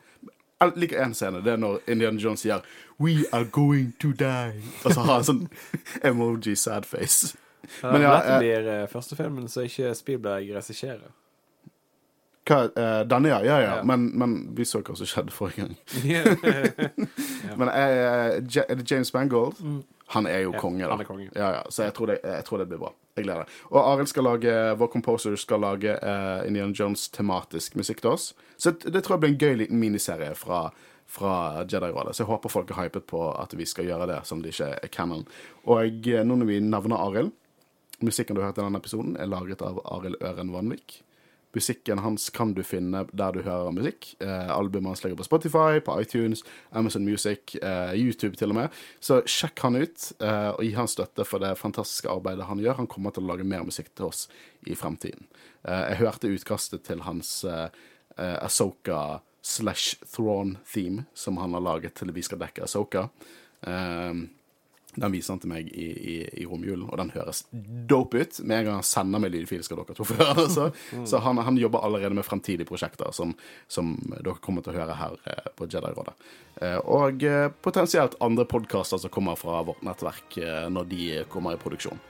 Jeg liker én scene. Det er når Indiana Jones sier We are going to die. Og så har han sånn emoji sad face. Men ja, Dette blir uh, første filmen så ikke Spielberg regisserer. Hva, uh, denne, ja. Ja, ja. ja. Men, men, vi så hva som skjedde forrige gang. Men uh, er det James Mangold? Mm. Han er jo konge, da. Han er konge. Ja, ja. Så jeg tror, det, jeg tror, det, blir bra. Jeg gleder meg. Og Arild skal lage, vår composer skal lage Indiana Jones tematisk musikk til oss. Så det, det tror jeg blir en gøy liten miniserie fra fra Jedi-rådet. Så jeg håper folk er hypet på at vi skal gjøre det som det ikke er canon. Og eh, nå når vi navner Arild Musikken du har hørt i denne episoden, er laget av Arild Øren Vanvik. Musikken hans kan du finne der du hører musikk. Eh, albumet hans ligger på Spotify, på iTunes, Amazon Music, eh, YouTube til og med. Så sjekk han ut, eh, og gi han støtte for det fantastiske arbeidet han gjør. Han kommer til å lage mer musikk til oss i fremtiden. Eh, jeg hørte utkastet til hans eh, eh Asoka slash Thrawn-theme som han har laget til vi skal dekke Asoka. Um, den viser han til meg i, i, i romjulen, og den høres dope ut. Med en gang han sender meg lydfil, skal dere to få høre det. Så han, han, jobber allerede med fremtidige prosjekter, som, som, dere kommer til å høre her eh, på Jedi-rådet. Eh, og eh, potensielt andre podkaster som kommer fra vårt nettverk når de kommer i produksjon.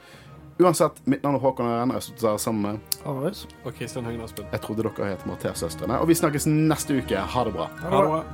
Uansett, mitt navn er Håkon Øren. Jeg har stått her sammen med Aris. Og Kristian Høgen Aspen. Jeg trodde dere het Mathea-søstrene. Og vi snakkes neste uke. Ha det bra. Ha det bra.